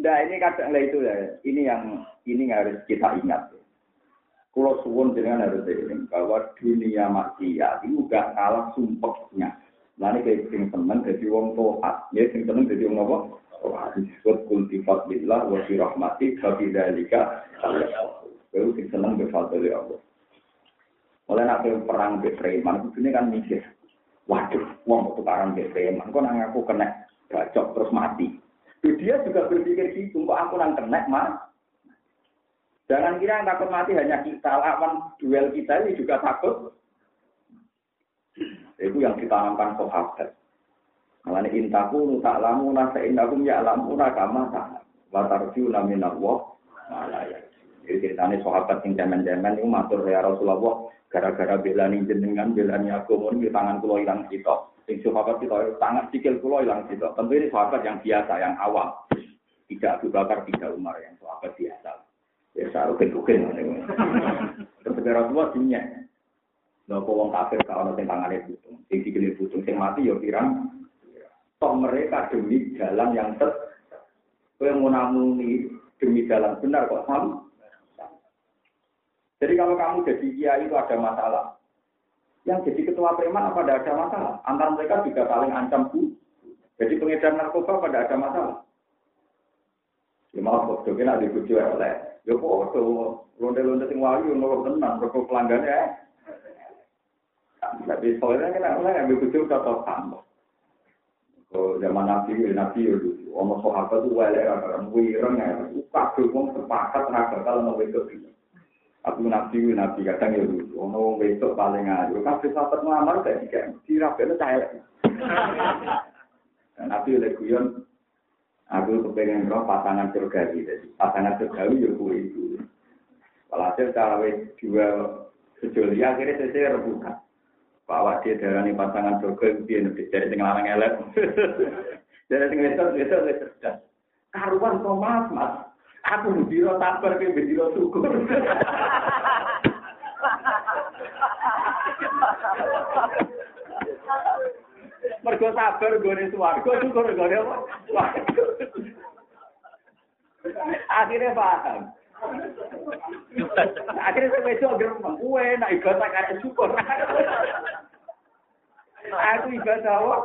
Nah ini kadang lah itu ya. Ini yang ini harus kita ingat. Kalau suwon dengan harus ini bahwa dunia maksiat itu gak kalah sumpahnya. Nanti kayak sing seneng jadi wong toat, ya sing seneng jadi wong apa? Disebut kultifat billah wa fi rahmati fa fi dzalika Kalau sing seneng berfadl ya Allah. Oleh nak perang be preman, ini kan mikir, waduh, wong tukaran be preman, kok nang aku kena bacok terus mati. Dia juga berpikir gitu, kok aku nang kena mas. Jangan kira yang takut mati hanya kita, lawan duel kita ini juga takut. Itu yang ditanamkan sahabat. Malah intaku nu tak lamu nasa indakum ya lamu kama tak. Watarju namin Allah malaya. Jadi ceritanya sahabat yang zaman-zaman itu matur ya Rasulullah gara-gara belani jenengan belani aku mau di tangan kulo hilang kita. Sing sahabat kita tangan sikil kulo hilang kita. Tentu ini sahabat yang biasa yang awam. Tidak Abu Bakar, tidak Umar yang sahabat biasa. Biasa ukin-ukin. Terus Rasulullah. Lha kok wong kafir ka ono sing tangane butung, sing sikile butung, sing mati ya pirang. Toh mereka demi jalan yang ter kowe ngunamuni demi jalan benar kok sam. Jadi kalau kamu jadi kiai itu ada masalah. Yang jadi ketua preman apa tidak ada masalah? Antar mereka juga saling ancam bu. Jadi pengedar narkoba pada ada masalah. Ya maaf jadi nak dibujuk oleh. Ya kok, londe-londe sing wayu, nolok tenang, rokok pelanggannya. Tapi soalnya kan orang yang begitu kata sama. Oh, zaman nabi, nabi ya dulu. Omong sahabat tuh wale orang wireng ya. Kabel wong sepakat nak bakal ini. Aku nabi, nabi kadang ya dulu. Ono wedok paling ayu. Kabel sahabat ngelamar kayak tiga. Dirabel saya. Nabi oleh guyon. Aku kepengen roh pasangan surgawi. Pasangan surgawi ya kue itu. Walhasil cara dua sejoli akhirnya saya rebutan. Pak dia darani pasangan surga itu dia nabi dari sing lanang elek. Dari sing wedok wedok wis cerdas. Karuan kok mas mas. Aku biro sabar ke biro syukur. Mergo sabar gone swarga syukur gone apa? Akhirnya paham. Akhirnya saya besok geremeng, gue nak ibadah kaya syukur. Aku ibadah apa?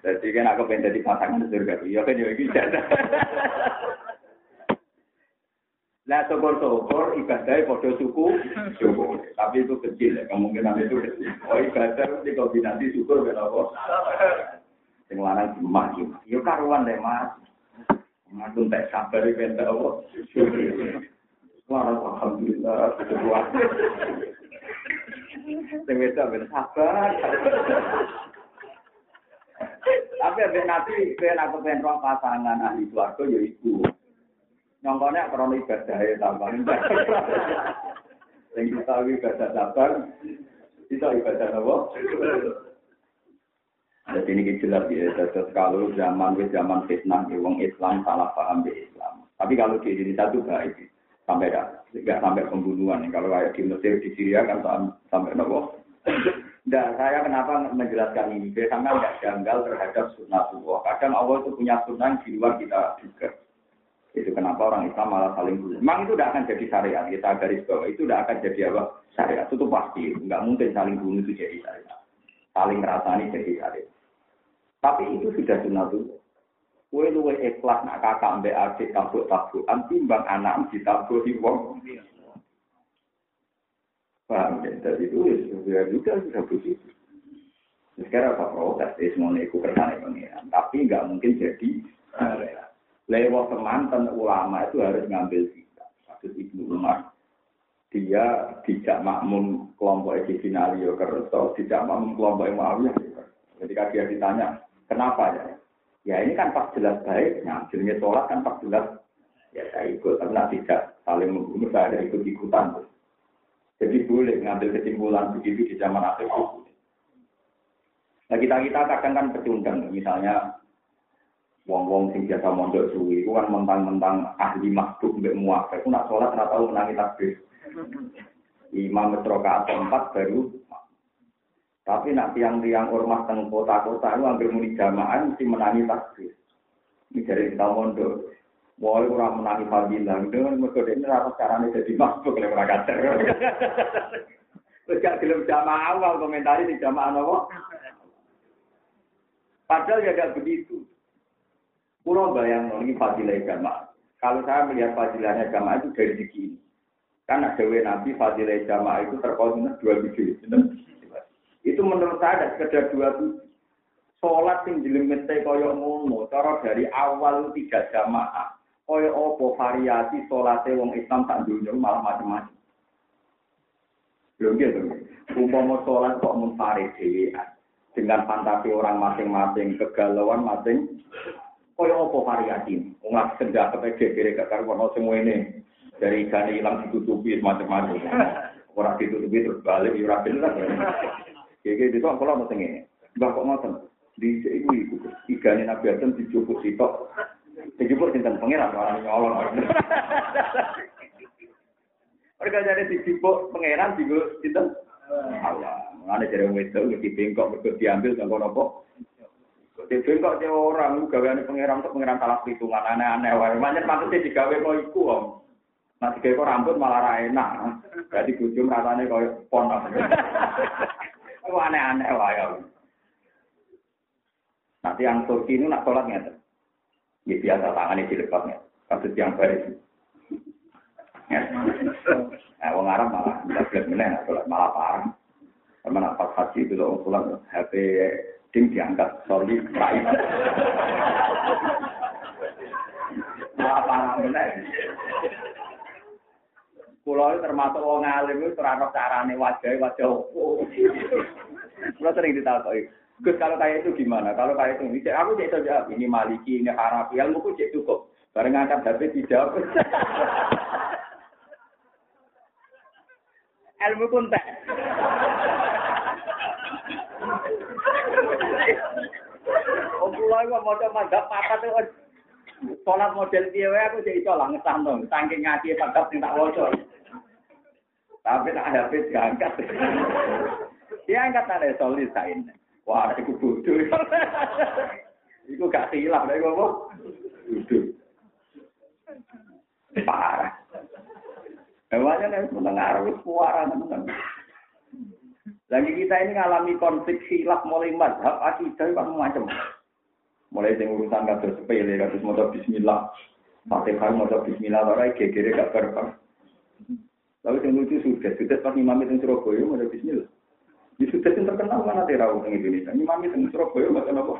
Jadi kan aku pengen jadi pasangan surga, iya kan ya gitu. Nah, syukur-syukur ibadahnya pada suku, syukur. Tapi itu kecil ya, kemungkinan itu kecil. Oh ibadah itu kombinasi syukur kenapa? Sing lanang jemah jemah. Yo karuan deh mas. Ngaku tak sabar iki entek apa? Wah, alhamdulillah. Sing wedok ben sabar. Tapi ada nanti ben aku ben roh pasangan ahli swarga ya iku. Nyongkone krono ibadah ya tambah. Sing kita ibadah sabar, kita ibadah apa? Jadi ini jelas ya, terus kalau zaman zaman fitnah, wong Islam salah paham di Islam. Tapi kalau di Indonesia itu baik, sampai tidak sampai pembunuhan. Kalau kayak di Mesir, di Syria kan sampai nopo. Nah, saya kenapa menjelaskan ini? Biar sampai nggak janggal terhadap sunnah Allah. Kadang Allah itu punya sunnah di luar kita juga. Itu kenapa orang Islam malah saling bunuh. Memang itu tidak akan jadi syariat. Kita garis bawah itu tidak akan jadi apa? Syariat. Itu pasti. Nggak mungkin saling bunuh itu jadi syariat. Saling ngerasani jadi syariat. Tapi itu sudah sunatullah. Kue luwe ikhlas nak kakak mbak adik tabuk tabukan timbang anak ditabuhi wong. Paham ya? Jadi itu ya juga sudah begitu. Sekarang apa protes? Ya semua itu kersane pengiran. Tapi nggak mungkin jadi lewat semantan ulama itu harus ngambil kita. Kasus Ibnu Umar. Dia tidak makmum kelompok Edi Finalio Kerto, tidak makmum kelompok Muawiyah. Ketika dia ditanya, Kenapa ya? Ya ini kan pas jelas baik, nah jenisnya sholat kan pas jelas ya saya ikut, karena tidak saling membunuh, saya ikut-ikutan. Jadi boleh ngambil kesimpulan begitu di zaman akhir. Nah kita kita kadang kan pecundang, misalnya wong-wong sing biasa mondok suwi, itu kan mentang-mentang ahli makhluk mbek muafek, nak sholat nggak tahu menangi takbir. Imam rokaat empat baru tapi nak tiang-tiang ormas teng kota-kota itu hampir muni jamaah mesti menangi takbir. Ini dari kita mondok. Wah, orang menangi fadilah. Dengan metode ini apa caranya jadi masuk oleh mereka Terus gak film jamaah awal komentari di jamaah apa? Padahal ya gak begitu. Pulau bayang ini fadilah jamaah. Kalau saya melihat fadilahnya jamaah itu dari segi ini. Kan ada nabi fadilah jamaah itu terkoordinat dua biji. Itu menurut saya ada sekedar dua tujuh. Sholat sing jelemete kaya ngono, cara dari awal tiga jamaah. Kaya opo variasi sholatnya wong Islam tak dunia malah macam-macam. Belum gitu. Umpama sholat kok munfarid dewean. Dengan fantasi orang masing-masing, kegalauan masing. Kaya opo variasi. Nggak sendak kepede kiri ke karuan semua ini. Dari ikan hilang ditutupi macam-macam. Orang ditutupi terus balik, ya bener Kayak gitu, kalau mau tengene, mbak kok ngoten, di ibu ibu, tiga nih nabi Adam dijupuk sitok, dijupuk sinten pangeran orang nyolong. Mereka jadi dijupuk pangeran juga sinten Allah. Mengenai dari wedok, di bengkok, berikut diambil kono apa? Di bengkok dia orang, gaweane pangeran tuh pangeran salah perhitungan aneh-aneh. Macam maksudnya digawe kok iku om. Nah, kok rambut malah ra enak. Jadi bujum rasanya kau pon. Itu aneh-aneh lah ya. Nanti yang Turki ini nak sholat nggak Ya biasa tangannya dilepasnya. Kasus yang baik. Ya. Orang Arab malah tidak meneng, sholat malah parah. Karena pas haji itu orang sholat HP tim diangkat, sorry, raih. Malah parah meneng. Pulau itu termasuk wong alim itu terano carane wajah wajah opo. Pulau sering ditakoki. Gus kalau kayak itu gimana? Kalau kayak itu, cek aku cek saja. Ini Maliki, ini Harafi, ilmu cek cukup. Bareng angkat HP tidak. ilmu pun tak. Oh, pulau itu mau coba madzhab apa tuh? Sholat model piye aku jadi iso lah ngesahno, saking ngaji madzhab sing tak waca. Tapi tak ada pet diangkat. Dia angkat ada solisain. Wah, itu bodoh. Iku gak silap lha apa? Bodoh. Parah. Emangnya nih mendengar wis suara teman Lagi kita ini ngalami konflik silap mulai mazhab akidah itu macam Mulai sing urusan kados sepele kados maca bismillah. Fatihah maca bismillah ora gegere gak berkah. Lalu yang lucu sudah, sudah pas imam itu Surabaya, ada bismillah. Di sudah yang terkenal mana terau di Indonesia. Imam itu Surabaya, tahu apa.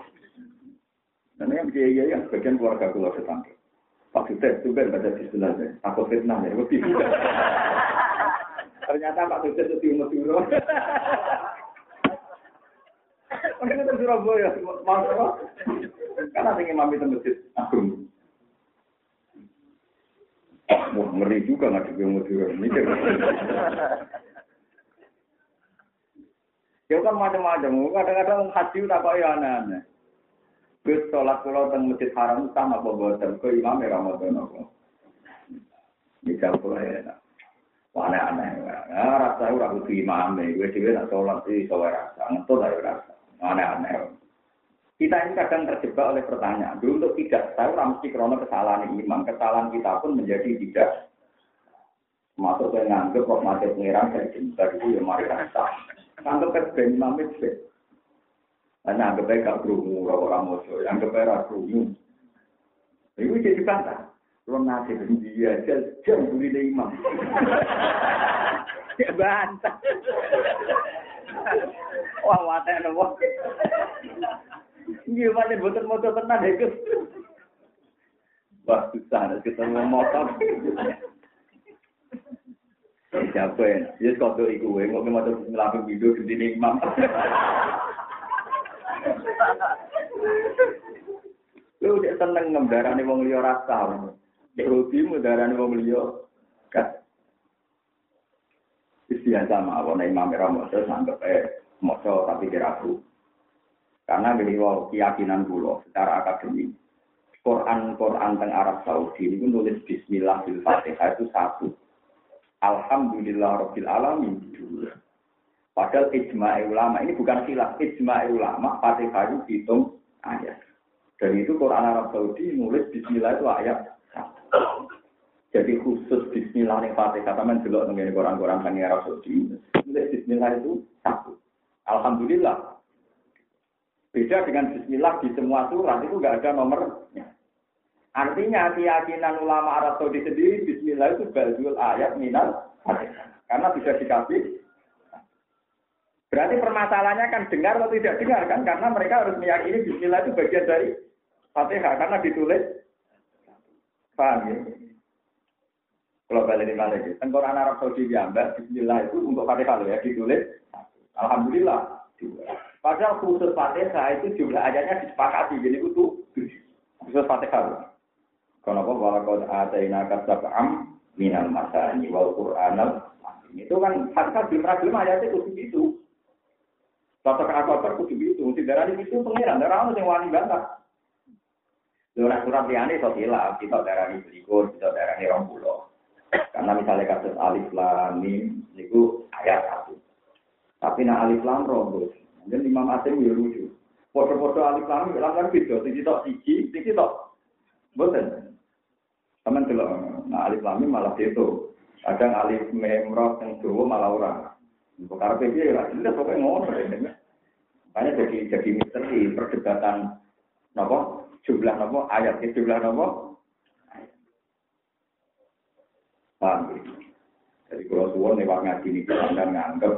Dan yang biaya yang sebagian keluarga keluarga tetangga. Pak Sudet juga baca bismillah. Takut fitnah ya. Ternyata Pak Sudet itu umur dulu. Mungkin itu Surabaya, mas apa? Karena tinggi mami itu masjid agung. Wah, ngeri juga nggak di umur dulu. Mikir. Ya kan macam-macam. Kadang-kadang haji tak kok ya aneh-aneh. Gus sholat pulau teng masjid haram sama apa boten ke imam Ramadan apa. Bisa pula ya. Wah aneh-aneh. Ya rasa ora kudu imam gue dhewe nak sholat iki iso rasa. Ngetut ae rasa. Aneh-aneh. Kita ini kadang terjebak oleh pertanyaan. Dulu untuk tidak tahu, mesti krono kesalahan imam. Kesalahan kita pun menjadi tidak masuk ke nganggep kok mati pengiran dari cinta itu ya mari rasa. Anggap kan ben imam itu. Karena anggap baik gak kerungu, orang mojo, anggap baik kerungu. Itu jadi bantah. Kalau nasi dia, jam beli imam. Ya bantah. Wah, wate nopo. Iya, mana boten motor tenan ya. Wah, susah, ketemu motor. Siapa ya? Ya, kok tuh iku, nggak mau ngelapin video gede imam. Lu udah seneng ngemdarane wong liya rasa. Cek rugi ngemdarane wong liya kan. Biasa mawon Imam Ramadhan sanggep eh moco tapi kira Karena gini keyakinan kula secara akademik. Quran Quran teng Arab Saudi ini nulis Bismillah fil Fatihah itu satu. Alhamdulillah Rabbil Alamin. Padahal ijma ulama ini bukan silap ijma ulama Fatihah itu dihitung ayat. Dan itu Quran Arab Saudi nulis Bismillah itu ayat Jadi khusus Bismillah nih Fatihah sama delok mengenai Quran-Quran tentang Arab Saudi nulis Bismillah itu satu. Alhamdulillah. Beda dengan Bismillah di semua surat itu nggak ada nomornya. Artinya keyakinan ulama Arab Saudi sendiri Bismillah itu berdua ayat minal. Karena bisa dikasih Berarti permasalahannya kan dengar atau tidak dengar kan? Karena mereka harus meyakini Bismillah itu bagian dari Fatihah karena ditulis. Paham ya? Kalau balik ini balik, tengkorak Arab Saudi diambil Bismillah itu untuk Fatihah ya ditulis. Alhamdulillah. Padahal khusus Fatihah itu jumlah ayatnya disepakati jadi itu khusus Fatihah. Karena apa? Walakad ataina kasab'am minal masani wal Qur'anal itu kan Fatihah belum belum ayatnya khusus itu. Tata apa kudu itu, mesti darah itu pengiran, darah ono sing wani bantah. Ora surat liyane iso hilaf, kita darah ini berikut, kita darah ini rong Karena misalnya kasus alif lam mim niku ayat satu. Tapi nak alif lam rombos, dan Imam Asim ya lucu. Foto-foto alif lam lam kan beda, siji tok siji, siji tok. Boten. Teman delok, nah alif lam malah itu. Kadang alif mem yang dawa malah ora. Perkara piye ya jelas pokoknya ngono. Makanya jadi jadi misteri perdebatan nopo jumlah nopo ayat jumlah nopo Paham ya? Jadi kalau suwon lewat ngaji ini kita nganggep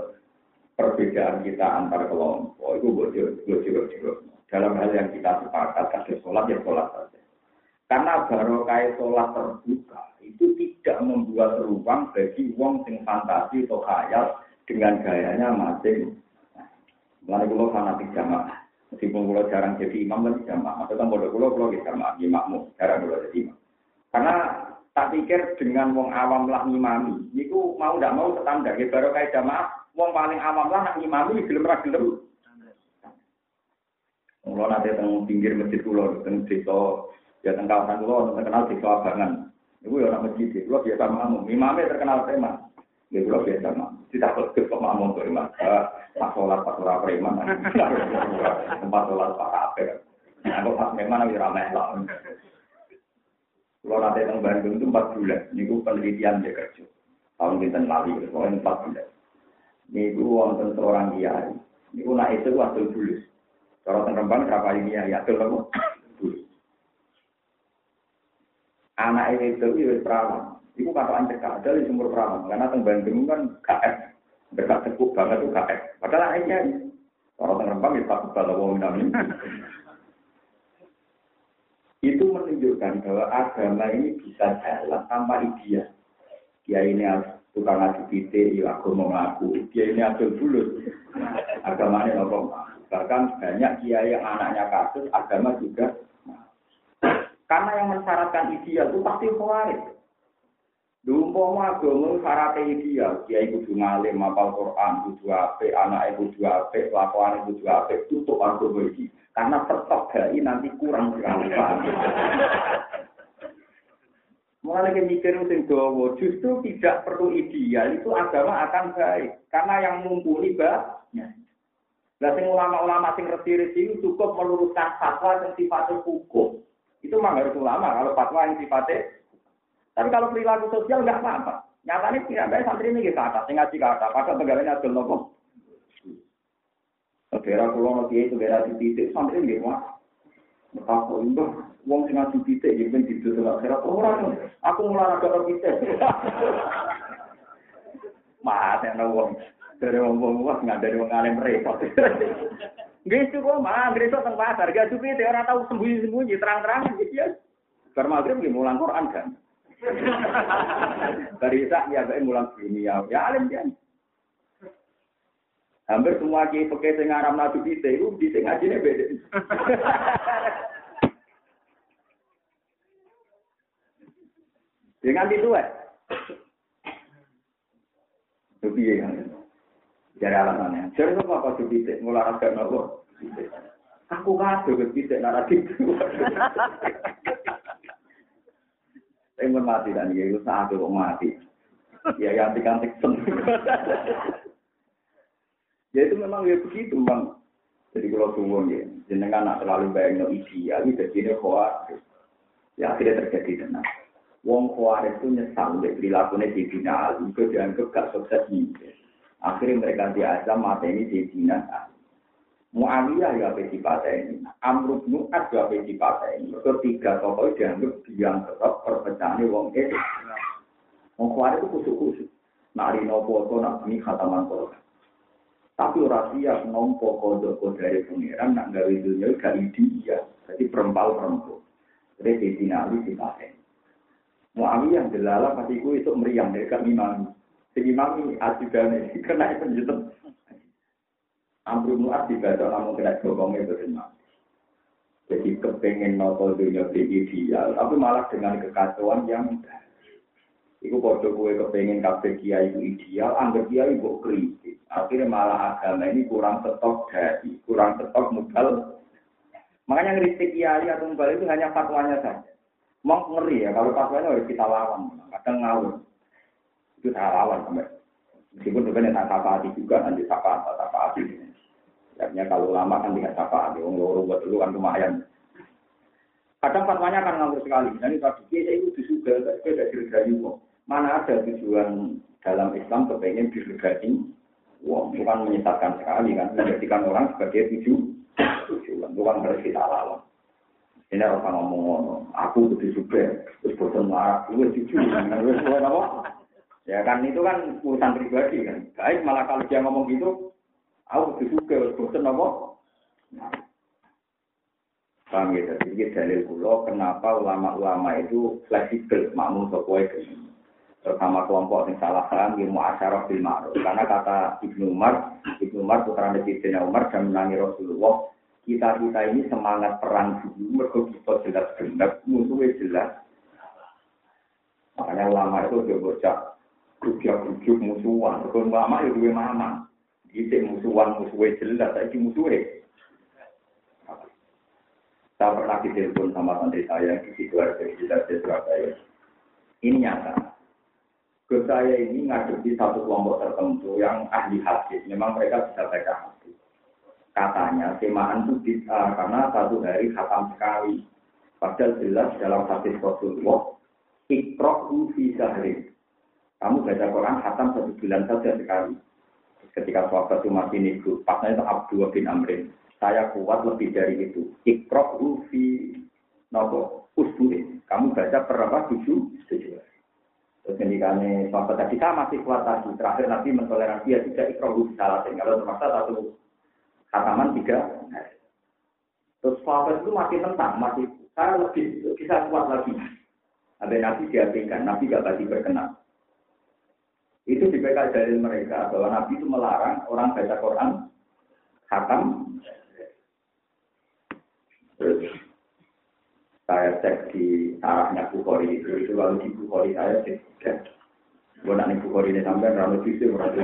perbedaan kita antar kelompok itu bocor bocor dalam hal yang kita sepakat kasih sholat ya sholat saja. Karena baru kayak sholat terbuka itu tidak membuat ruang bagi wong sing fantasi atau khayal dengan gayanya masing. Mulai kulo fanatik jamaah. Meskipun kulo jarang jadi imam tapi jamaah. Maksudnya bodoh kulo kulo di jamaah, imammu jarang kulo jadi imam. Karena tak pikir dengan wong awam lah ngimami. Niku mau tidak mau standar. Ya baru kayak jamaah, wong paling awam lah nak ngimami gelem ra gelem. Kulo nanti teng pinggir masjid kulo, teng desa, ya teng kawasan kulo, terkenal desa abangan. Ibu ya orang masjid, kulo biasa makmum. Imamnya terkenal tema. Ya kalau biasa mah, tidak perlu kok makmum tuh mas. Pas sholat pas sholat preman, tempat sholat pak kafe. Aku pas memang lagi ramai lah. Kalau nanti teng Bandung itu empat bulan, ini gue penelitian dia kerja. Tahun kita lali, pokoknya empat bulan. Ini gue wonten seorang kiai. Ini gue naik itu waktu dulu. Kalau teng Rembang berapa ini ya, ya dulu. Anak itu itu perawan. Iku kata cekak, ada di sumur perawan. Karena teng Bandung kan KF. Dekat cukup banget tuh KF. Padahal akhirnya Orang teng Rembang ya takut kalau wong minami. Itu menunjukkan bahwa agama ini bisa jalan tanpa ideal. Dia ini tukang adu titik, ya agama mengaku. Dia ini adil bulut. Agamanya nopo Bahkan banyak kiai yang anaknya kasus, agama juga. Karena yang mensyaratkan ideal itu pasti khawarij. Dumpama agama syaratnya ideal, dia kudu ngalim, mapal Quran, kudu ape, anak kudu ape, lakukan kudu ape, tutup agama ini. Karena tetap dai nanti kurang sekali. Mulai mikir sing dawa, justru tidak perlu ideal, itu agama akan baik. Karena yang mumpuni banyak. Nah, sing ulama-ulama sing resi-resi cukup meluruskan fatwa yang sifatnya hukum. Memang harus ulama kalau fatwa yang sifatnya tapi kalau perilaku sosial nggak apa-apa. Nyatanya tidak baik santri ini ke atas, ngaji ke atas. Padahal pegawainya ada nopo. Daerah pulau nanti itu daerah di titik santri ini mah. Betapa itu, uang sing ngaji titik jadi ben titik dalam daerah orang. Aku mulai agak orang titik. Mas, yang uang dari uang uang nggak dari uang alim repot. Gitu kok, mah, gresok teng pasar, gak cukup itu orang tahu sembunyi-sembunyi, terang-terangan gitu ya. Bermagrib di mulang Quran kan. Barisa ya bae mulang dunia. Ya alim dia. Hampir semua kiai pakai sing aram nabi kita itu di sing ngajine beda. Dengan itu eh. Tapi ya kan. Jadi alasannya. Jadi apa apa tuh bisa ngular agak nopo. Aku kado ke bisa naratif. Saya mati dan ya itu saat itu mati. Ya yang antik sen. ya itu memang ya begitu bang. Jadi kalau suwon ya, jenengan nak terlalu bayang no ideal, itu jadi khawatir. Ya akhirnya terjadi tenang. Wong khawatir itu nyesal perilakunya di final, itu dianggap gak sukses nih. Akhirnya mereka diajak mata ini di final. Muawiyah ya apa ini, Amr bin ya apa ini. Ketiga tokoh dianggap yang tetap perpecahan wong itu. Wong kuat itu kusuk-kusuk. Nari nopo to nak ini khataman. Tapi orang siap nompo kodok dari pengiran nak gawe dunia gak dia. Jadi perempal perempuan. Jadi di dinali di. Muawiyah delala pasti itu meriang dari kami mami. Jadi mami asidane kena itu Amru muat dibaca namun kena gokongnya berima. Jadi kepengen nopo dunia di ideal, tapi malah dengan kekacauan yang Iku kode gue kepengen kafe kiai itu ideal, anggap kiai itu kritik. Akhirnya malah agama ini kurang stok dari, kurang stok modal. Makanya kritik kiai atau modal itu hanya fatwanya saja. Mau ngeri ya, kalau fatwanya harus kita lawan. Kadang ngawur. Itu saya lawan sampai. Meskipun sebenarnya tak hati juga, nanti sapa, sapa hati. Artinya kalau lama kan tidak syafaat, wong loro buat dulu kan lumayan. Kadang fatwanya akan ngawur sekali. Jadi tadi kita itu disuga, tapi tidak diregani wong. Mana ada tujuan dalam Islam kepengen diregani wong. Bukan menyesatkan sekali kan, menjadikan orang sebagai tujuh tujuan. Bukan harus kita lawan. Ini orang ngomong aku butuh juga, terus bosan marah, lu jujur, lu apa? Ya kan itu kan urusan pribadi kan. Baik malah kalau dia ngomong gitu, Aku juga bosan apa? Paham ya, jadi ini dalil kulo kenapa ulama-ulama itu fleksibel, makmum dengan terutama kelompok yang salah paham ilmu asyarah bil ma'ruf. Karena kata Ibnu Umar, Ibnu Umar putra Sayyidina Umar dan menangi Rasulullah, kita kita ini semangat perang dulu, mereka kita jelas genap, musuhnya jelas. Makanya ulama itu udah bocah, grup-grup musuhan, ulama itu dua mama. Itu musuhan musuhnya jelas, tapi musuhnya. Saya pernah ditelepon sama santri saya di situ ada di Surabaya. Ini nyata. Ke saya ini ngadepi satu kelompok tertentu yang ahli hadis. Memang mereka bisa baca hadis. Katanya semaan itu bisa karena satu hari khatam sekali. Padahal jelas dalam hadis Rasulullah, ikroh fi sahri. Kamu baca Quran khatam satu bulan saja sekali. Ketika sahabat Umar bin itu pasnya itu Abdul bin Amrin saya kuat lebih dari itu. Ikrok ufi nopo usburi kamu baca berapa tujuh tujuh. Terus ketika sahabat tadi saya masih kuat tadi. Terakhir Nabi mentoleransi ya tidak ikrok ufi salah kalau terpaksa satu khataman tiga. Terus sahabat itu masih tentang, masih saya lebih bisa kuat lagi. Ada Nabi diapikan, Nabi gak tadi berkenan. Itu dibekal dari mereka bahwa Nabi itu melarang orang baca Quran hakam. Terus saya cek di arahnya Bukhari itu, itu lalu di Bukhari saya cek. Gue nanti Bukhari ini sampai rambut itu berarti.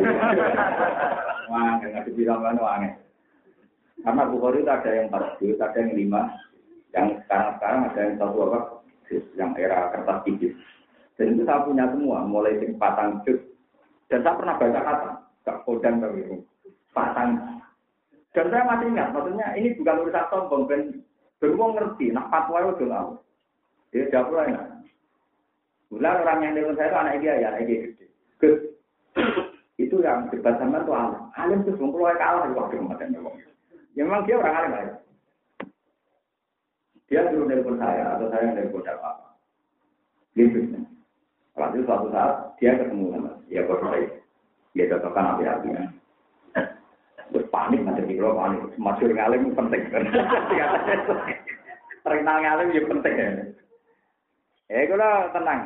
Wah, nggak dibilang kan wah Karena Bukhari itu ada yang 40, ada yang 5, yang sekarang-sekarang ada yang satu apa, yang era kertas tipis. Dan itu saya punya semua, mulai yang patang. Dan saya pernah baca kata, gak kodan tapi patang. Dan saya masih ingat, maksudnya ini bukan urusan sombong, ben Beruang ngerti, nah fatwa itu tahu. Dia jawab ya. Bulan orang yang dengan saya itu anak dia ya, anak dia. Itu yang debat sama tuh alim. Alim tuh sebelum keluar kalah di waktu kemarin. Ya memang dia orang alim aja. Dia dulu nelpon saya atau saya yang nelpon siapa. Gitu. Lalu suatu saat dia ketemu sama ya saya. Dia cocokkan api-apinya. Terus panik nanti di kalau panik. Masyur ngalim penting. Terkenal ngalim ya penting ya. Eh kalau tenang.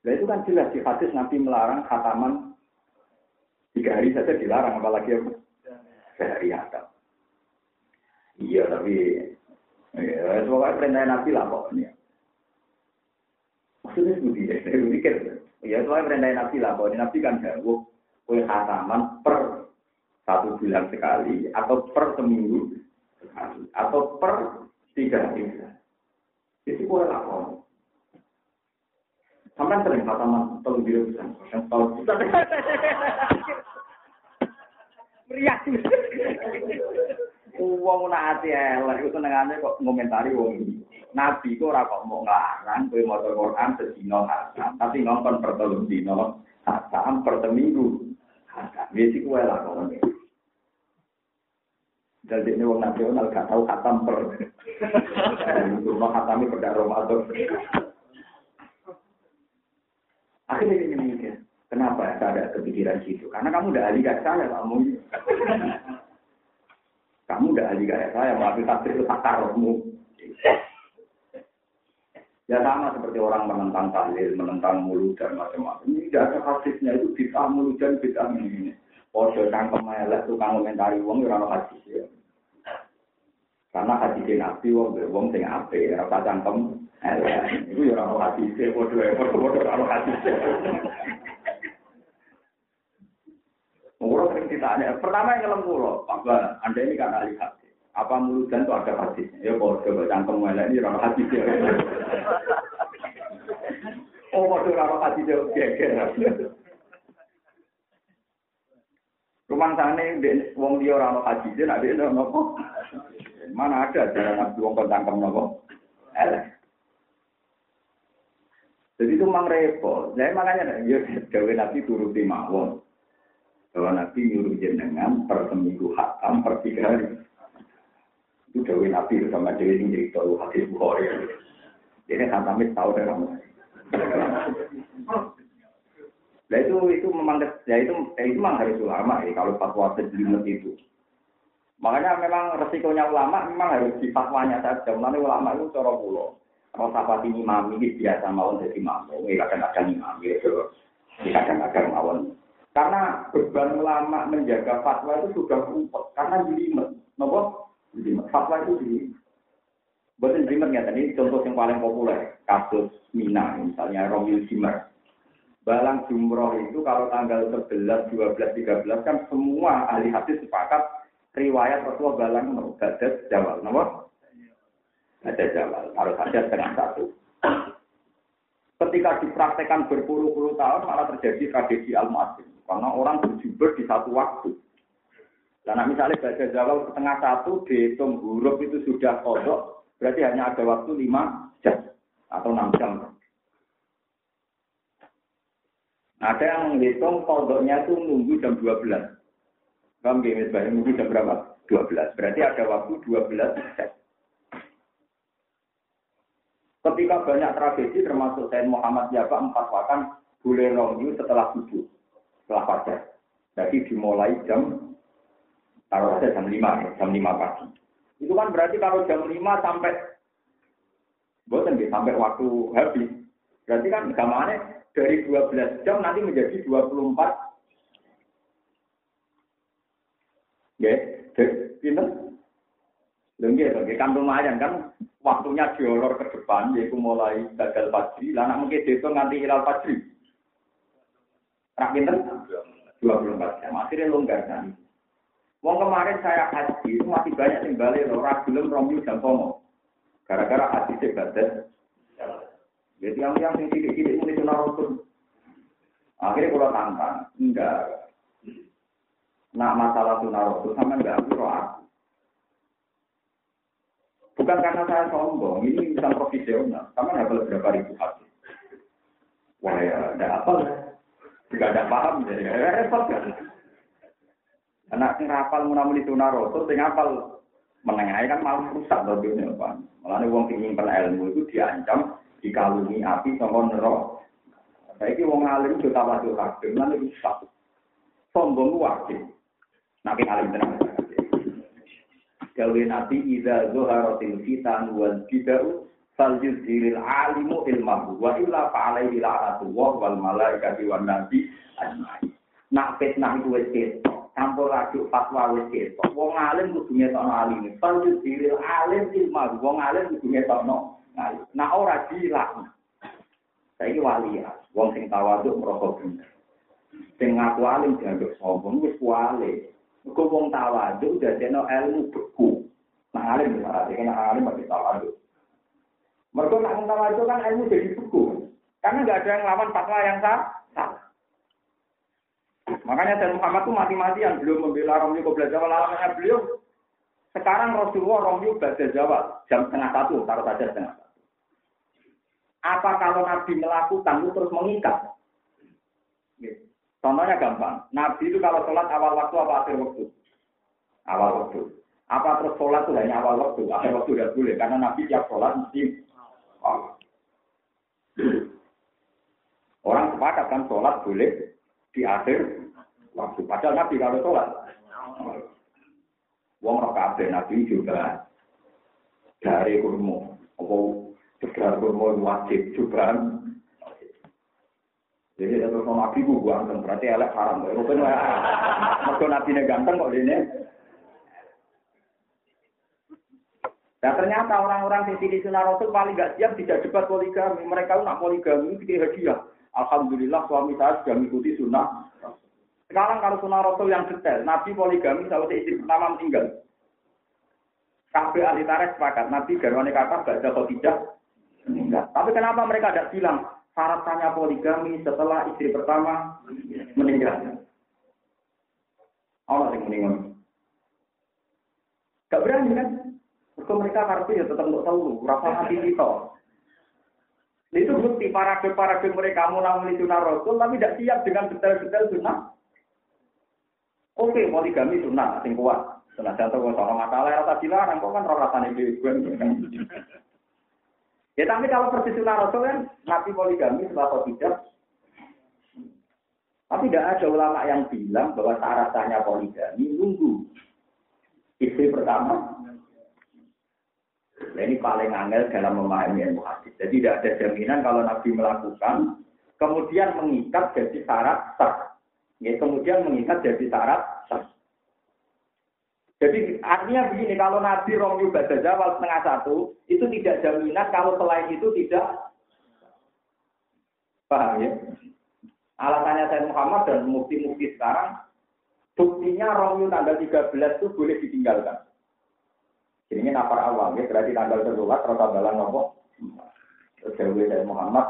Nah itu kan jelas di hadis Nabi melarang khataman tiga hari saja dilarang apalagi apa? Sehari ada. Iya tapi ya, semoga perintah Nabi lah pokoknya. Maksudnya seperti ya, saya mikir. Ya soalnya perintah Nabi lah. Pokoknya Nabi kan jauh kue khataman per satu bulan sekali atau per seminggu sekali atau per tiga hari itu boleh lapor sampai sering kata mas tolong biru bisa yang tahu meriah Uang nak hati elek itu nengannya kok ngomentari wong Nabi kok ora kok mau ngarang kowe maca Quran sedina hasan, tapi ngongkon per telung dina hasan per seminggu. Hasan, wis iku lah kok jadi ini orang nasional gak tahu khatam per. Rumah khatami pada Ramadan. Akhirnya ini mikir, kenapa saya ada kepikiran situ? Karena kamu udah ahli kayak saya, kamu. Kamu udah ahli kayak saya, mau takdir itu takarmu. Ya sama seperti orang menentang tahlil, menentang mulut dan macam-macam. Ini tidak ada hadisnya itu bisa mulut dan bisa ini. Podo cangkem elek tukang komentari wong ora ono hadis ya. Karena hati nabi wong wong sing ape, ora usah cangkem. Iku ya ora ono hadis e padha wae padha-padha ora ono hadis. Ditanya, pertama yang ngelem kula, Pak Anda ini kan ahli hadis. Apa muludan itu ada hadisnya? Ya padha kok cangkem elek ini ora ono hadis ya. Oh, ora ono hadis ya geger. Rumah sana wong dia orang haji dia nak dia nopo. Mana ada jalan nabi wong tangkem nopo? Elek. Jadi itu memang repot. Jadi makanya ya gawe nabi turuti mawon. Bahwa nabi nyuruh jenengan per seminggu hakam per tiga hari. Itu gawe nabi sama dewi ini cerita hadis bukhari. Jadi khatamit tahu dari kamu. Nah itu itu memang ya itu ya itu memang harus ulama ya kalau fatwa sejelimet itu. Makanya memang resikonya ulama memang harus di fatwanya saja. Mana ulama itu cara pulau. Kalau sahabat ini mami biasa mau jadi mamu, ini kadang-kadang ini kadang-kadang mawon. Karena beban ulama menjaga fatwa itu sudah rumput, karena jelimet. Nopo? Jelimet. Fatwa itu jelimet. Buatan jelimet ya tadi contoh yang paling populer, kasus Mina, misalnya Romil Zimmer Balang jumroh itu kalau tanggal 11, 12, 13 kan semua ahli hadis sepakat riwayat Rasulullah balang no, gadat jawal, nomor ada jawal, harus ada setengah satu. Ketika dipraktekkan berpuluh-puluh tahun malah terjadi tragedi al -Masjid. Karena orang berjubel di satu waktu. Karena misalnya baca jawal setengah satu dihitung huruf itu sudah kodok, berarti hanya ada waktu lima jam atau enam jam. Ada yang menghitung kodoknya itu nunggu jam 12. Kamu gini, misalnya nunggu jam berapa? 12. Berarti ada waktu 12 jam. Ketika banyak tragedi termasuk Said Muhammad Jaba empat wakan boleh rongi setelah subuh, setelah fajar. Jadi dimulai jam taruh saja jam 5, jam 5 pagi. Itu kan berarti kalau jam 5 sampai boten sampai waktu habis. Berarti kan gamane dari 12 jam nanti menjadi 24 Ya, pinter. Lengge, lengge kan lumayan kan waktunya diolor ke depan, yaitu mulai gagal pagi, lah mungkin itu nganti hilal pagi. Rak pinter? 24 jam, akhirnya longgar kan. Wong kemarin saya haji itu masih banyak yang balik loh, belum romil jam somo. Gara-gara haji sebatas. Jadi yang yang sidik-sidik ini sunnah rasul. Akhirnya kalau tantang, enggak. Nak masalah sunnah rasul sama enggak aku aku. Bukan karena saya sombong, ini misal profesional. Sama hafal berapa ribu hati. Wah ya, ada apa Enggak ada paham, jadi repot kan. Anak sing rapal munamuli sunah rasul, sing hafal menengah kan malah rusak to dunia apa. Malah wong sing nyimpen ilmu itu diancam dikalungi api sama neraka. Saiki wong alim yo tawadhu kabeh, lan rusak. Sombong wajib. Nabi alim tenan. Gawe nabi idza zuharatil fitan wal bid'u fal yuzhiril alimu ilmahu wa illa fa'alaihi la'natullah wal malaikati wan nabi ajmain. Nak fitnah itu wis campur aduk fatwa wis ketok. Wong alim kudu ngetokno alim. Panjut diril alim ilmu. Wong alim kudu ngetokno alim. Nah ora dilah. Saiki wali ya. Wong sing tawaduk merasa bener. Sing ngaku alim dianggap sombong wis wali. Mergo wong tawaduk dadekno ilmu beku. Nah alim berarti kena alim bagi tawaduk. Mergo nak tawaduk kan ilmu jadi beku. Karena nggak ada yang lawan fatwa yang sah. Makanya Sayyid Muhammad itu mati-matian belum membela Romyu ke Jawa. Alamannya beliau sekarang Rasulullah Romyu Belajar Jawa jam setengah satu, taruh saja setengah satu. Apa kalau Nabi melakukan itu terus mengikat? Gitu. Contohnya gampang. Nabi itu kalau sholat awal waktu apa akhir waktu? Awal waktu. Apa terus sholat itu hanya awal waktu? Akhir waktu tidak boleh. Karena Nabi tiap sholat mesti Orang sepakat kan sholat boleh di akhir waktu. Padahal Nabi kalau sholat, wong roh kabeh Nabi juga dari kurma, apa segar kurma wajib juga. Jadi terus Nabi ku ganteng, berarti elek haram. Mereka Nabi ini ganteng kok ini. Nah ternyata orang-orang di sini sunnah Rasul paling gak siap tidak debat poligami. Mereka nak poligami itu hadiah. Alhamdulillah suami saya sudah mengikuti sunnah. Sekarang kalau sunnah Rasul yang detail, Nabi poligami sama istri pertama meninggal. Kabeh ahli tarikh sepakat, Nabi garwane kakak gak ada tidak meninggal. Tapi kenapa mereka tidak bilang syaratnya poligami setelah istri pertama meninggal? Allah yang meninggal. Gak berani kan? Mereka mereka kartu ya tetap untuk tahu, rasa hati itu. Itu bukti para para mereka namun itu Rasul, tapi tidak siap dengan detail-detail sunnah. Oke, poligami sunnah, sing kuat. Sunnah jatuh kalau masalah rasa dilarang, kok kan rasanya di Ya tapi kalau persis sunnah Rasul kan, Nabi poligami setelah tidak. Tapi tidak ada ulama yang bilang bahwa syarat sahnya poligami nunggu istri pertama Nah, ini paling angel dalam memahami ilmu hadis. Jadi tidak ada jaminan kalau Nabi melakukan, kemudian mengikat jadi syarat sah. Ya, kemudian mengikat jadi syarat sah. Jadi artinya begini, kalau Nabi Romyu Bada Jawal setengah satu, itu tidak jaminan kalau selain itu tidak paham ya? Alasannya saya Muhammad dan mukti-mukti sekarang, buktinya Romyu tanggal 13 itu boleh ditinggalkan. Ini nafar awal, ya berarti tanggal tertulat, rata balang nopo. Terus dari Muhammad,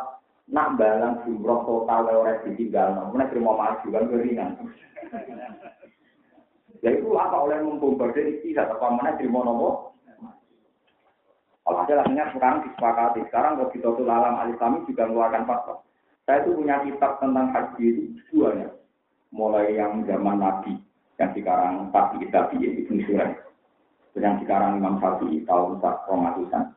nak balang jumroh total oleh ditinggal, namun terima maju kan keringan. Ya itu apa oleh membombardir istilah, apa mana terima nopo. Ada akhirnya sekarang disepakati, sekarang kalau kita tuh alam al-Islami juga mengeluarkan fatwa. Saya itu punya kitab tentang haji itu duanya. Mulai yang zaman Nabi, yang sekarang Tabi Tabi Ibn Surai yang sekarang Imam Syafi'i tahun Romatusan.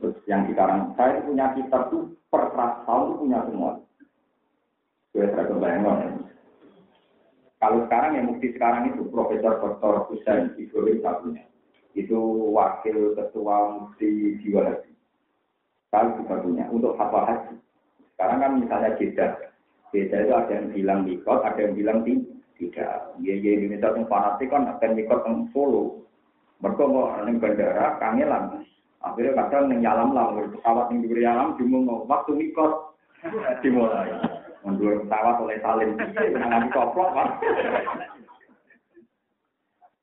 Terus yang sekarang saya punya kitab tuh per tahun punya semua. Saya kebayang Kalau sekarang yang mukti sekarang itu Profesor Dr. Hussein Ibrahim satunya. itu wakil ketua mufti jiwa haji. Saya juga punya untuk fatwa haji. Sekarang kan misalnya jeda, jeda itu ada yang bilang mikot, ada yang bilang tidak. Ya, ya Indonesia yang fanatik kan ada mikot yang Solo. Mereka mau neng bandara, kangelan. Akhirnya kadang neng nyalam lah, pesawat yang diberi alam, cuma waktu mikot dimulai. Mundur pesawat oleh salin, nanti koplok, Pak.